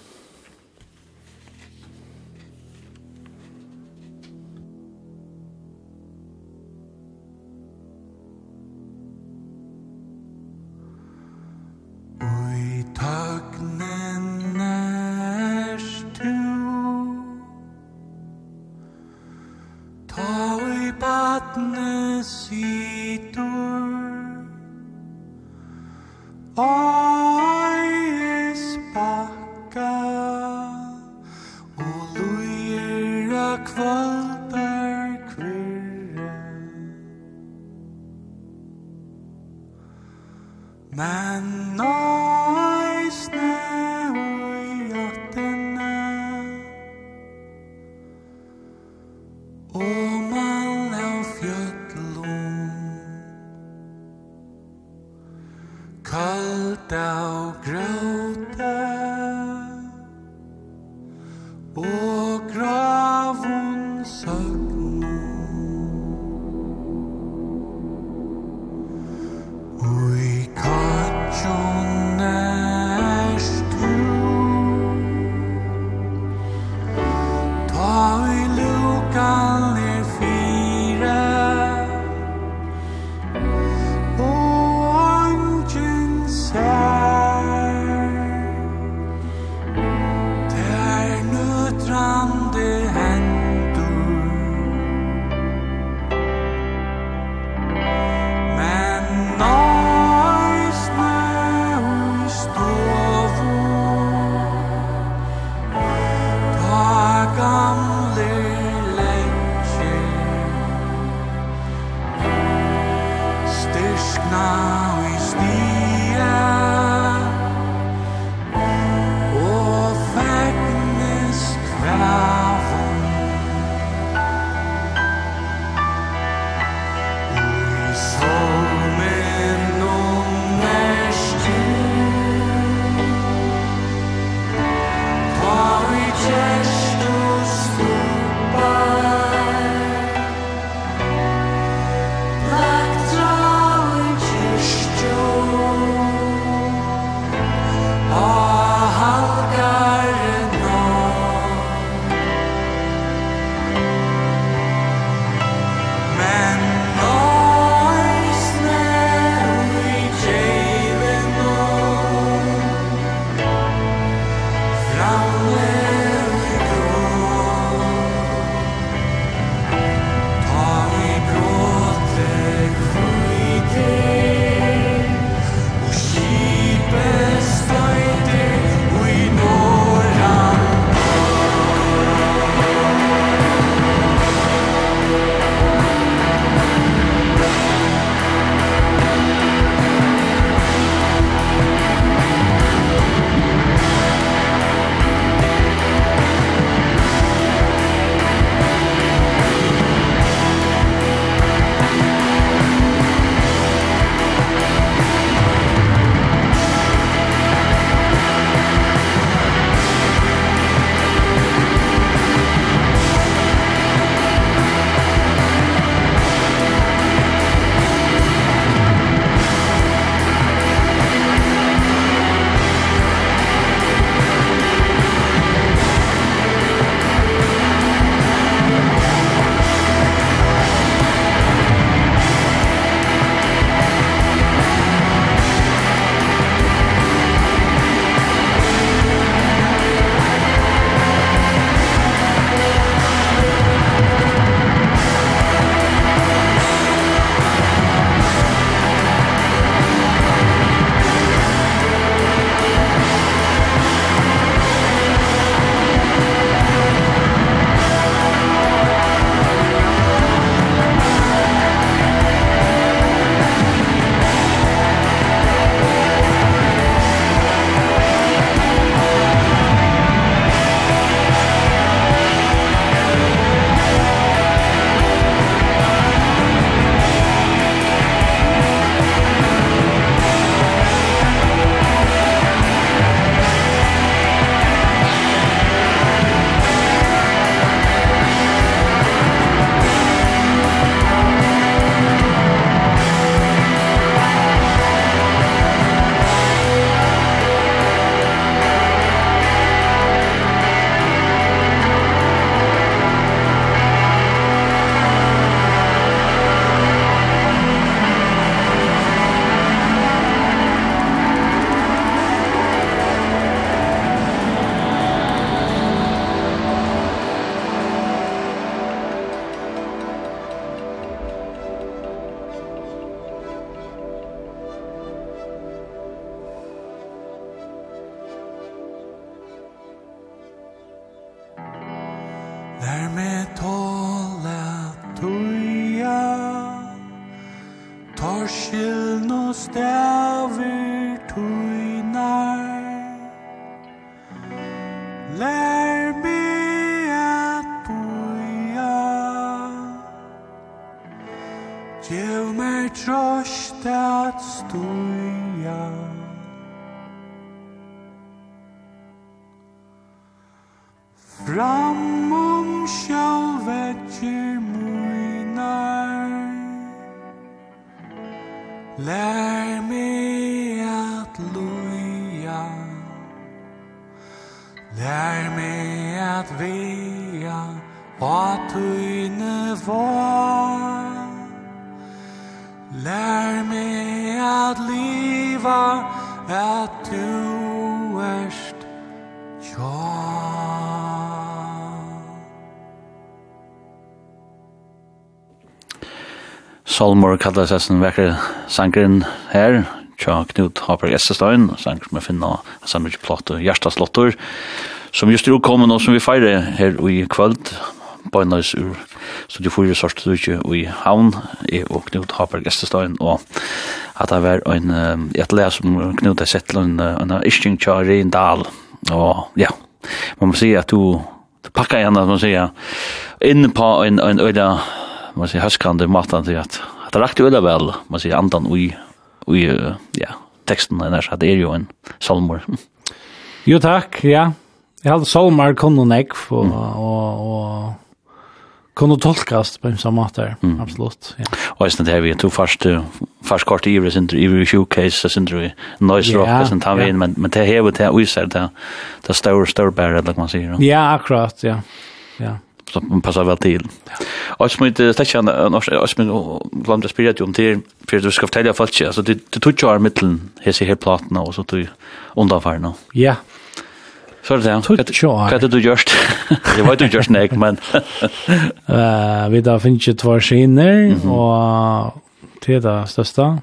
Salmor kallar seg sin vekker sangren her, tja Knut Haper Gjestestein, sangren som jeg finner av samme plått og hjertaslottor, som just er utkommen og som vi feirer her i kvöld, bøgnøys ur Studio 4 sørst dukje i havn, jeg og Knut Haper Gjestestein, og at det var en, et leir som Knut har sett til en, en ishting tja Rindal, og ja, man må si at du, du pakkar igjen, man må si, inn på en, en øyla man säger höskande matan till att det rakte jo vel, man sier andan ui, ui ja, teksten der, det er jo en salmer. Jo takk, ja. Jeg hadde salmer kunne nekv, og, og, og, kunne tolkast på en samme måte, mm. absolutt. Ja. Og jeg synes det her, vi tog først, først kort ivrig, sin du ivrig showcase, sin du noise rock, ja, sin tar vi inn, men, men det her, det er uiser, det er større, større bære, eller man sier. Ja, akkurat, ja. Ja som passar väl till. Och som inte stäcka norsk och som glömde spela om till för du ska fortälja folk alltså det det tog ju mitten här ser helt platna och så tog undanfärna. Ja. Så det är det. Vad du görst? Det var du gjort nek, men eh vi där finns ju två skiner och det där största.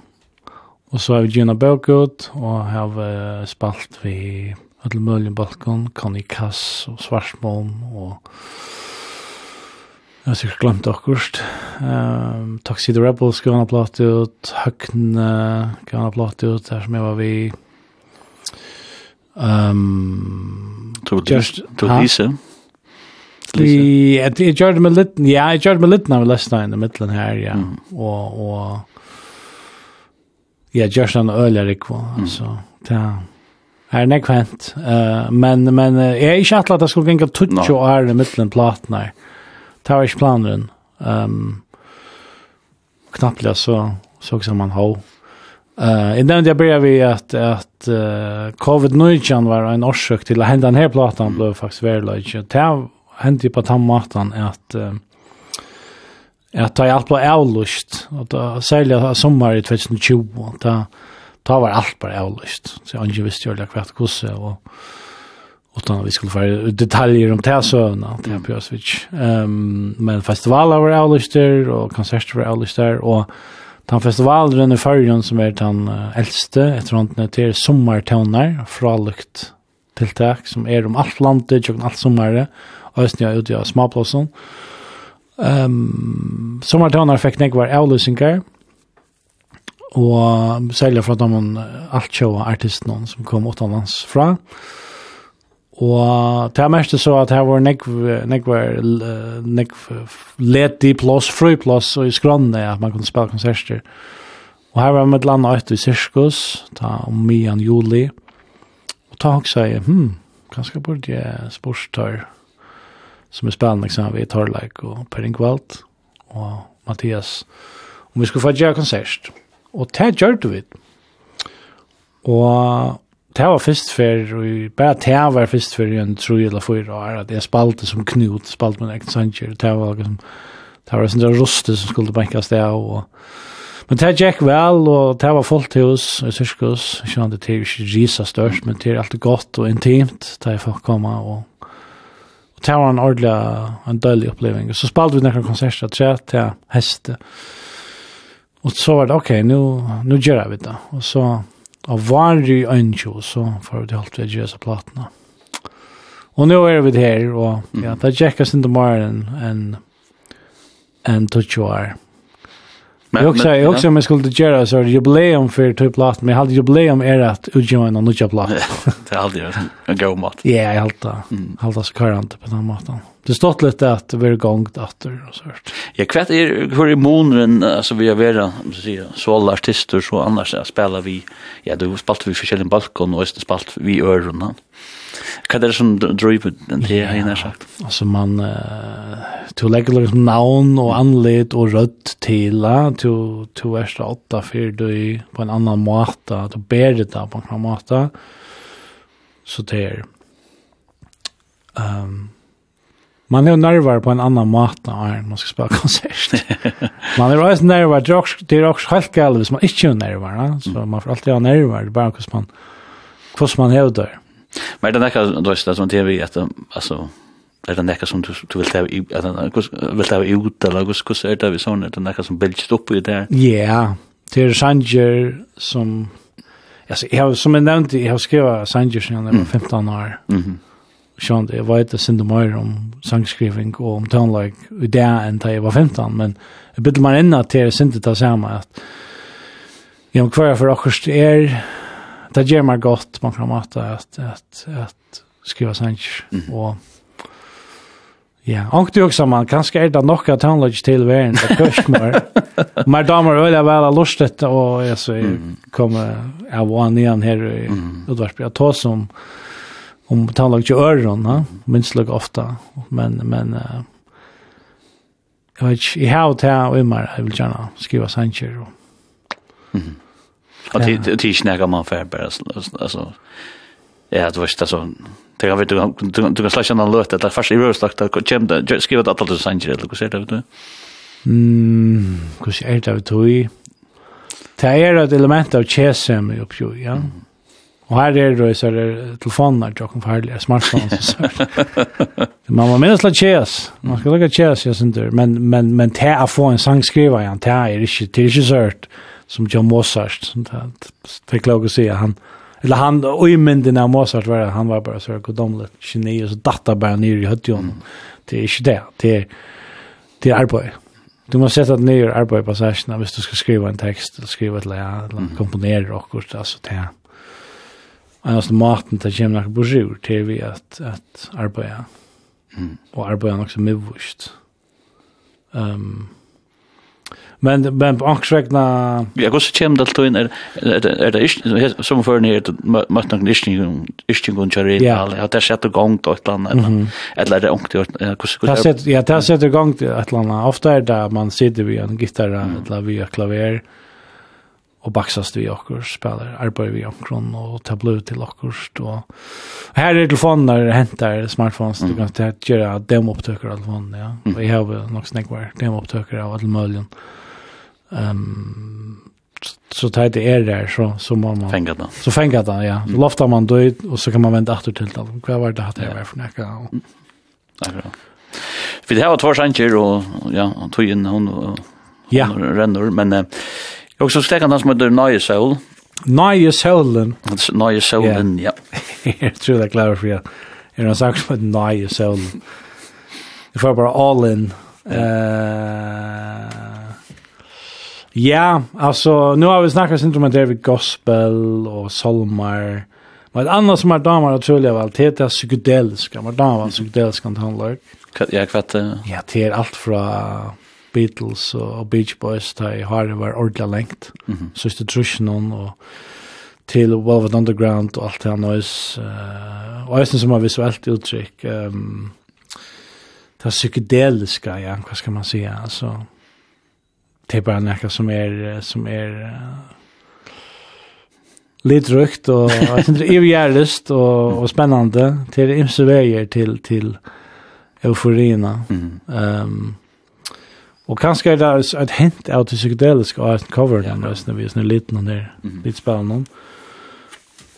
Och så har vi Gina Bokut och har spalt vi Ödlemöljen balkon, Conny Kass och Svarsmån och Jeg har sikkert glemt akkurat. Um, Tuxedo Rebels gav han platt ut, Høgne uh, gav han platt ut, der som jeg var vi... Um, tog Lise? Jeg gjør det med litt, ja, jeg gjør det med litt når vi leste i midtelen her, ja. Mm. Og, og jeg gjør det en øl er ikke, altså, det er Här nekvänt. Uh, men men uh, jag är inte at det skulle gänga tutsch och er i midtelen platnar. Mm det var ikke planen. Um, knapplega så såg som man hov. Uh, I den jag började vi att, att uh, covid-19 var en orsak till att hända den här platan blev faktiskt värdelöjt. Det hände ju på tammatan att uh, att ta allt på avlust och då sälja sommar i 2020 och ta, ta var allt på avlust. Så jag inte visste ju hur det kvart kusse och utan vi skulle få detaljer om det såna till på Ehm um, men festivaler var avlyster och konserter var avlyster och den festivalen i förrjun som är den äldste efter hand till sommartoner fralukt tilltag som är om allt landet och allt sommare och ösnya ut i småplåsen. Ehm um, sommartoner fick nek var avlysingar och sälja från de allt show artisterna som kom åt annans fra. Og det er mest så at her var nek var nek ledig plås, fri plås og i skrånne at man kunne spille konserter. Og her var med landa ut i sirkus, ta om mian juli. Og ta hok seg, hm kanskje burde jeg sportstør som er spennende eksempel i Torleik og Per Ingvald og Mathias. Om vi skulle få gjøre konsert. Og det gjør du vidt. Og det var først for, og bare det var først for en tro eller fyra år, at jeg spalte som knut, spalte med egen sanger, det var liksom, det var en sånn roste som skulle bankast det av, og Men det gikk vel, og det var fullt hos i syskus. Ikke sant, det er ikke risa størst, men det er alltid godt og intimt, det er folk komme, og, og det var en ordentlig, en døylig oppleving. Så spalte vi nekker konserter, tre til heste. Og så var det, ok, nu, nu gjør vi det. Og så av varje ønskjå, så får vi holdt ved Jesus platene. Og nå er vi her, og ja, det er kjekkast ikke mer enn en, en 20 år. Men, jag också, men, jag också om jag skulle göra så är det jubileum för typ last, men jag hade jubileum är att utgöra och nutja plats. det är aldrig en go mat. Ja, jag har alltid, så kör inte på den maten. Det stod lite att vi är gångt efter och så vart. Ja, kvätt är hur i månaden, alltså vi har varit så säga alla artister så annars spelar vi, ja, då spelar vi försäljning balkon och så spalt vi örorna. Mm Hva er det som driver den til, har jeg nær sagt? Altså, man, uh, to legger liksom navn og anled og rødt til, to, to er erste åtta fyr du på en annan måte, to ber det da på en annen måte, så det er, um, Man er jo nervar på en annan måte när man skal spela konsert. man är også nervar, det er også, det er også helt galet hvis man inte är nervar. Så man får alltid ha nærvær, det er bare hvordan man, hvordan man hävdar. Men er det nekka, du veist, det som vi, at, altså, er det nekka som du, du vil ta ut, vil ta ut, eller hvordan er det vi sånn, er det nekka som bildet opp i det? Ja, det er sanger som, altså, jeg har, som jeg nevnte, jeg har skrevet sanger siden jeg var 15 år, mm Sjønt, jeg vet det sinde mer om sangskriving og om tonelike i det enn da jeg var 15, men jeg bytte meg inn at det er sinde det samme, at Ja, hva for akkurat er, det ger mig gott på några mått att att att skriva sånt mm. och Ja, och det också man kanske är det nog att handla till världen att mer. Men damer vill jag väl lustigt och jag så kommer jag var ner här i mm. Udvarsby att tar som om talag till öron, ha? Minst lika ofta. Men men uh, jag vet inte, jag har det här och jag vill gärna skriva sancher och Mm. Och det det är snäga man för bara alltså ja det var så så det kan vi du du kan slasha någon låt det fast i rörslack där kom det skriva att alla sanger eller hur ser det ut Mm, hur ser det ut du? Det är ett element av chessem i uppju, ja. Och här är det så där telefoner, jag kan förhålla smartphones. Man var minst lite chess. Man ska lägga chess, jag syns inte. Men, men, men det är att få en sångskrivare, det är inte, det är inte sört. Mm som John Mozart. Det är klart att säga. Han, eller han, og i mynden av Mozart var han var bara så här godomligt geni och så datta bara ner i höttjon. Det är inte det. Det är, det är arbete. Du måste sätta ner arbete på särskilt hvis du ska skriva en text eller skriva ett lära eller komponera och kurs. Alltså det är annars maten till jämna brosjur till vi att, att arbeta. Mm. Och arbeta också med vurst. Um, men men på ankrsvegna ja gosse kjem dalt in er er det ist som för ner måste nog nicht ist gun chare all hat der sätter gång då ett land eller det onkt gosse ja Det sett ja där sätter gång ett land ofta er där man sitter vi en gitarr eller vid klaver och baxas vi och spelar arbetar vi og och til till og då här är der hentar smartphones du kan ta göra demopptökare av telefonen ja. Vi har nog snackvar demopptökare av all möjligen Ehm så tar det är där så, så må man... fänga den. Så fänga den, ja. Så loftar man då och så kan man vente åter till det. Vad var det hatt det var for nekka? Akkurat. Vi det har var två sanger, och ja, tog in hon, och ja. renner, men eh, jeg også stekker den som heter Nøye soul. Nøye Sølen. Nøye Sølen, ja. Jag tror det klarar för jag. Är det sagt med heter Soul. Det får bara all in. Eh... Ja, alltså nu har vi snackat sen om David Gospel och Solmar. Men annars som är damer och troliga väl, det är psykedeliska. Men damer är psykedeliska inte handla. Ja, kvatt. Ja, det är allt från Beatles och Beach Boys där har det var ordla längt. Mm -hmm. Så det trus någon och till Velvet Underground och allt det här noise. Uh, och jag som har visuellt uttryck. Um, det psykedeliska, ja, vad ska man säga? Alltså, det er bare noe som er, som er uh, litt rukt og jeg synes det er ivgjærligst og, og spennende. Det er imse veier til, til euforina. Mm. Um, og kanskje er det et hint av det psykedeliske og et cover ja, ja. når vi er litt, og der, mm. litt spennende.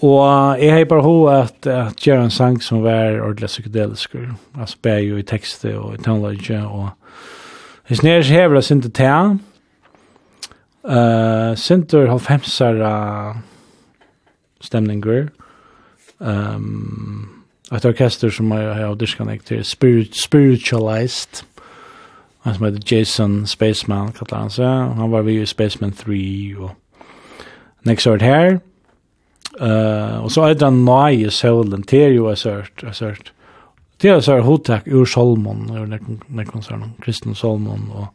Og jeg har bare hva at, at gjøre en sang som var ordentlig psykedelisk. Altså bare jo i tekstet og i tonelage og hvis nere hever det sin til tæen, Uh, Sintur halvfemsara stemninger. Um, ett orkester som jag har auditionet jeg Spirit, Spiritualized. Han som heter Jason Spaceman, kallar han sig. Han var vid Spaceman 3 och Next Art Hair. Uh, och så är det en ny Solen det er jo jeg sørt. Det är så hotak ur Solomon, ur nekon, nekon, Kristen Solomon och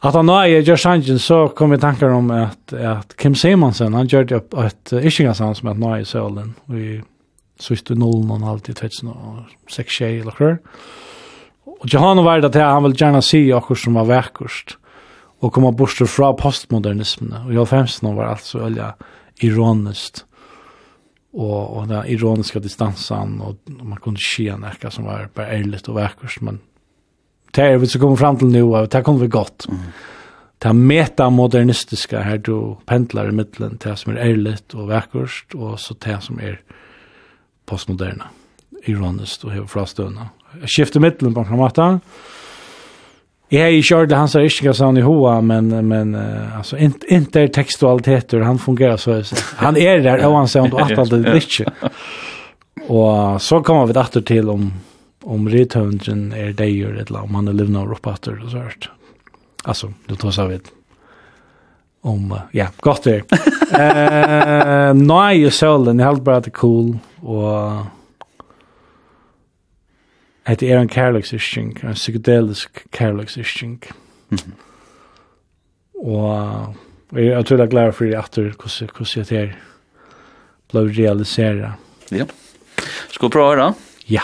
Att han är jag gör chansen så kommer vi tankar om att att Kim Simonsen han gjorde upp ett Ishingasan som att nej Sölen vi sist noll någon alltid tvätts och sex tjej eller hur. Och Johanna var det han vill gärna se och som var verkost och komma bort från postmodernismen och jag femsen var alltså öliga ironiskt och och den ironiska distansen och man kunde se näka som var bara ärligt och verkost men det är vi så kommer fram till nu och det kommer vi gott. Mm. Det meta modernistiska här du pendlar i till det som är ärligt och verkligt och så det som är postmoderna ironiskt och helt frastöna. Jag skiftar mitten på något. Jag har ju kört hans ryska han i hoa men men alltså inte inte textualiteter han fungerar så han är där och han säger att allt det är Och så kommer vi åter till om om rithøvndren er deir, eller om han er livna og oppatter og sånt. Altså, du tar seg vid. Om, ja, gott det. eh, nå er jo sølen, jeg held bare at det er cool, og Det er en kærleksisting, en psykedelisk kærleksisting. Mm -hmm. Og jeg tror jeg er glad for det etter hvordan jeg er ble realiseret. Ja. Skal vi prøve da? Ja.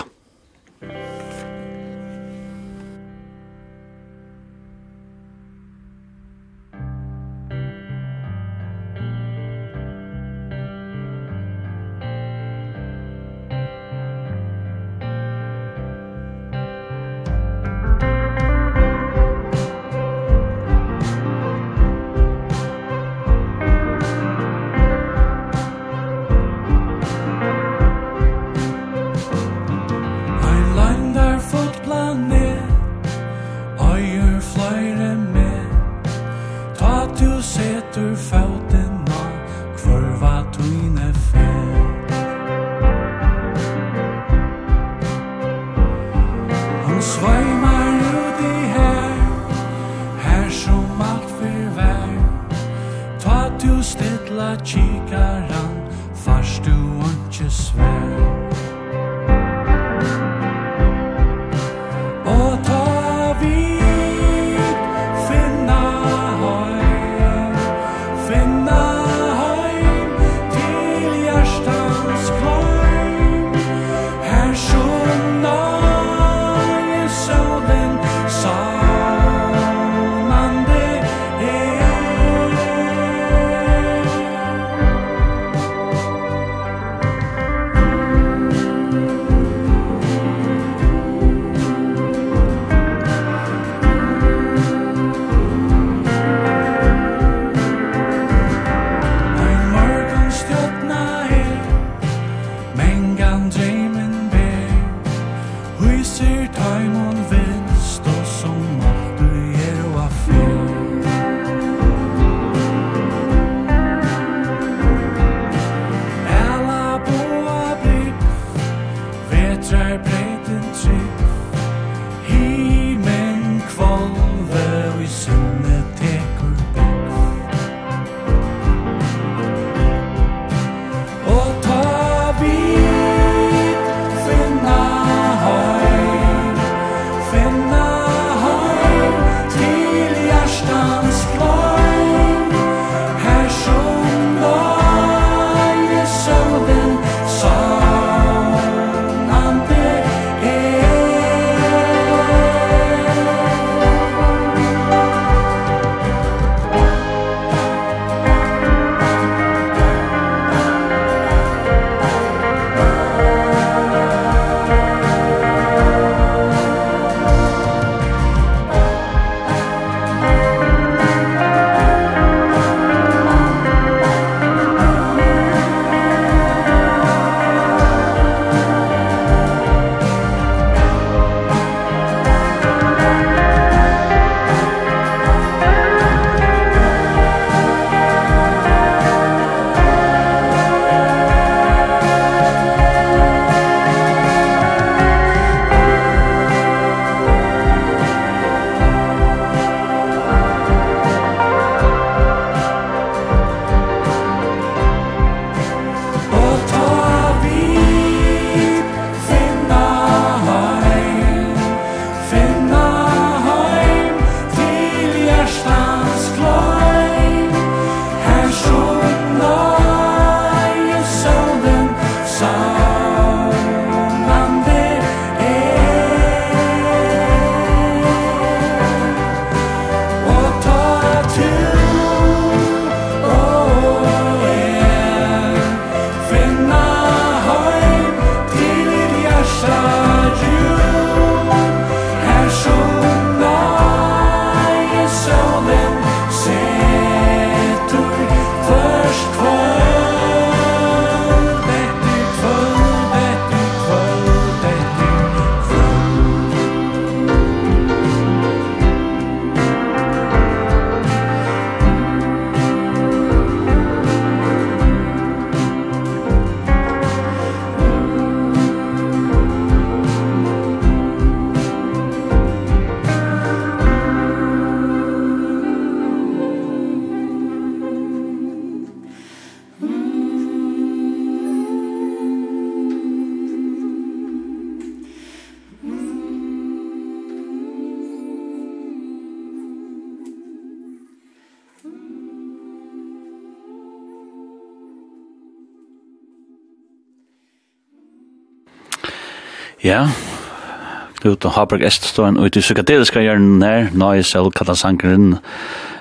Ja, Knut og Haberg Esteståen ut i psykadeliska hjørnen her, Nøye Selv kallet sangeren.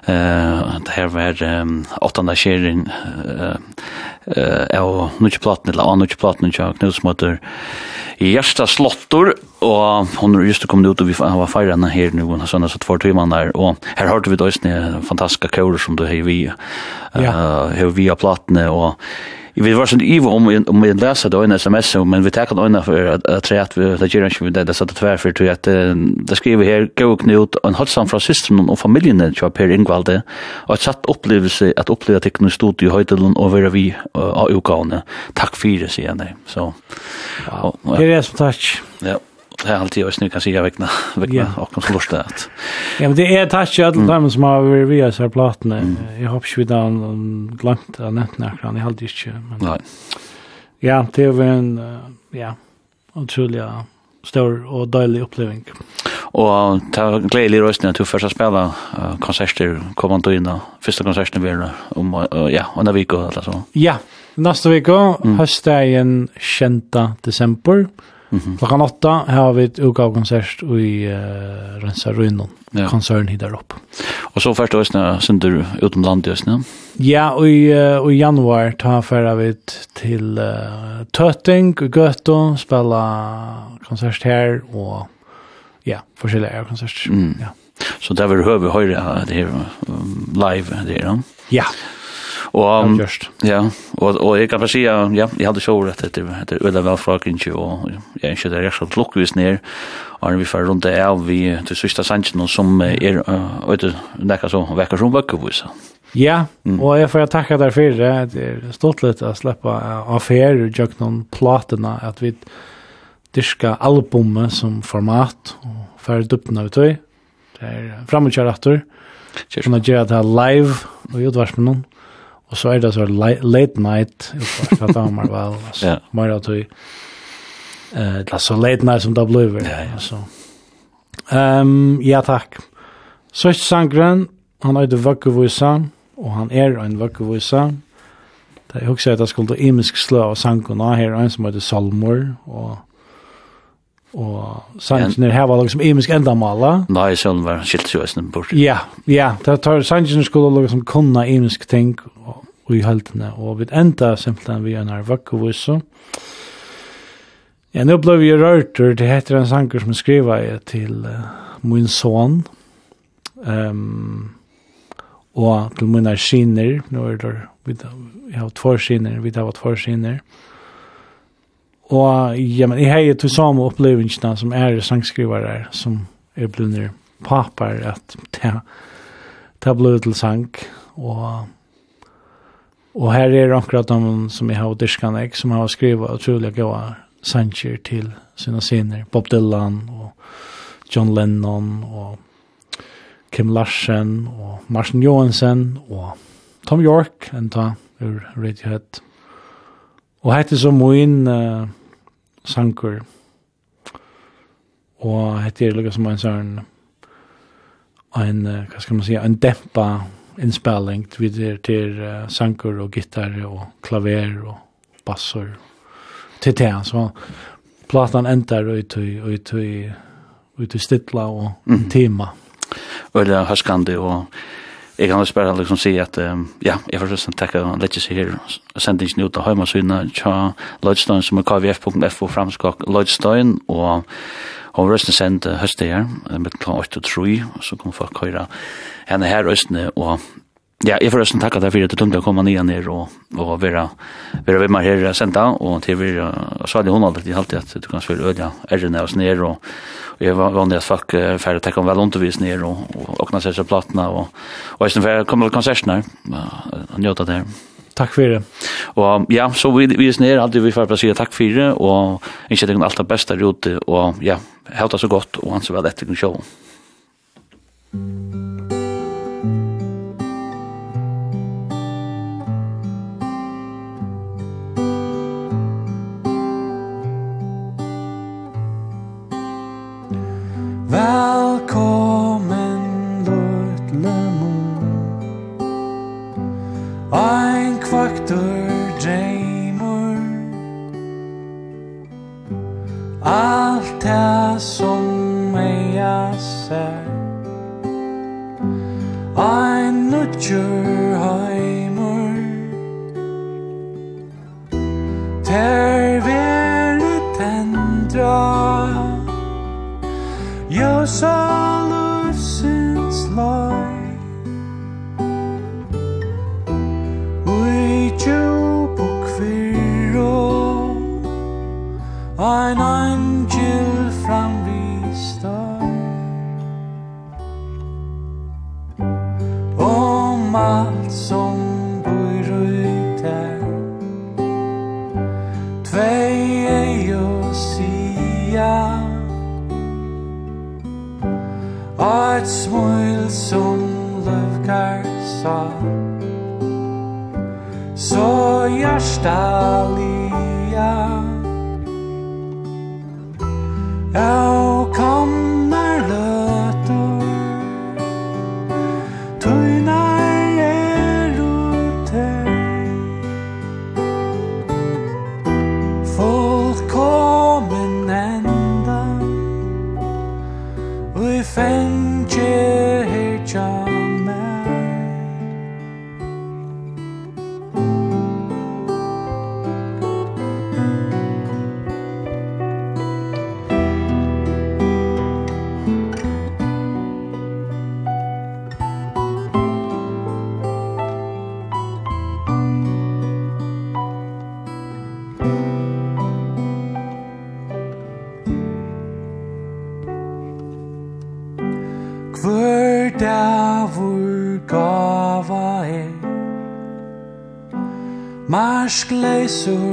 Uh, det her var um, åttende skjeren uh, uh, av nødjeplaten, eller av nødjeplaten, av Knut som heter Gjersta Slottor, og hun er just kommet ut, og vi var feirende her nå, og sånn at for timen der, og her hørte vi da også fantastiske kører som du har vi, uh, ja. har vi av platene, og vi var sånn ivo om om vi läser då en sms men vi tar kan ordna för att att att vi det gör inte med det så att tvär för att det skriver här go knut en hotsan från systern och familjen där jag Per Ingvalde och satt upplevelse att uppleva teknisk stod höjden och vara vi av ukaune tack för det sen så. Här är tack. Ja. Det är alltid jag kan säga vekna väckna och kan förstå det. Ja men det är tack att alla de som har varit via så plattorna. Jag hoppas vi då och glömt att nämna kan jag alltid inte. Nej. Ja, det var en ja, otroligt stor och deilig upplevelse. Och ta glädje i at du først första spela konserter kommer inn in första konserten vi om ja, en vecka eller så. Ja, nästa vecka höstdagen 20 december. Mm -hmm. Klockan åtta har vi ett UGA-konsert i uh, Rensa Rynon, Ja. Konsern hittar upp. Och så först då sen du utomlandet ösna. Ja, och i, uh, i januari tar förra vi till uh, Töting och Göto spela konsert här och ja, forskjelliga konsert. Mm. Ja. Så där vill höra vi höra det här live det då. Ja. Og, um, ja, og og jag kan bara säga ja, jag hadde så rätt det det ölla väl frågan ju och jag är inte där jag så luckvis ner och vi får rundt det av vi til sista sanchen som är vet näka så veckor som veckor vis. Ja, og jeg får tacka där for det. Det är stort lite att släppa og gjøre noen platene, at vi diska albumet som format og och för av tøy, Det er framåt jag rättor. Kjørs. Sånn at gjør at det er live og i noen. Og så er det så late night, uppe på Damar, vel, altså, ja. mer av tog. Eh, det er så late night som det blir, ja, ja. altså. Um, ja, takk. Sørst sangren, han er det vakkevisa, og han er en vakkevisa, Det er også at jeg skulle ta imisk slå av sangren, her er en som heter Salmor, og Og sangene her var liksom imisk enda mala. Nei, sånn var skilt jo eisen bort. Ja, ja. Det tar sangene skulle liksom kunna imisk ting og i heltene. Og vi enda simpelthen vi er nær vakkevusse. Ja, nå ble vi rørt, det heter en sanger som skriver jeg til uh, min son. Um, og til mine skinner. Nå er det, vi har två skiner, vi har två skiner, Og ja, men jeg har til samme opplevelsene som er sangskrivere som er blivit papar at det, det ble til sang. Og, og her er akkurat de som jeg har dyrkene, som har skrivet utrolig gode sanger til sina scener. Bob Dylan og John Lennon og Kim Larsen og Martin Johansen og Tom York, en ta ur Radiohead. Og hette som min... Uh, sanker. Og hette er lukka som en sånn en, hva skal man si, en dempa innspilling til, til uh, sanker og gitar og klaver og bassor til det. Så platan endar ut i, ut i, ut i stilla og mm. tema. Og det er herskande og jeg kan også bare liksom si at um, ja, jeg får just tacka och lägga sig här och sända inte ut av hemmasina tja Lloydstein som är kvf.fo framskak Lloydstein hun hon rösten sände höstet her med klant 8 og 3 og så kommer folk høyre henne her røstene og Ja, jeg får også takke deg for at du tømte å komme nye ned og, og være, være ved meg her senda, og til vi uh, sa det hun alltid alltid at du kan spille øde ærene oss ned, og, og jeg var vanlig at folk er ferdig å takk om vel undervis ned, og, og åkne seg til platene, og, og jeg færre kommer til konserten her, og njøte det her. Takk for det. Og ja, så vi, vi er nere, alltid vi får bare si takk for det, og ikke det alt det beste ute, og ja, helt så godt, og han så vel etter kun sjå. Mm. Velkommen lortle mor Ein kvaktur dreymur Alt det som eia ser Ein nutjur heimur Ter all of sin's life Ui tju buk viro Ein ein Estalia Jesus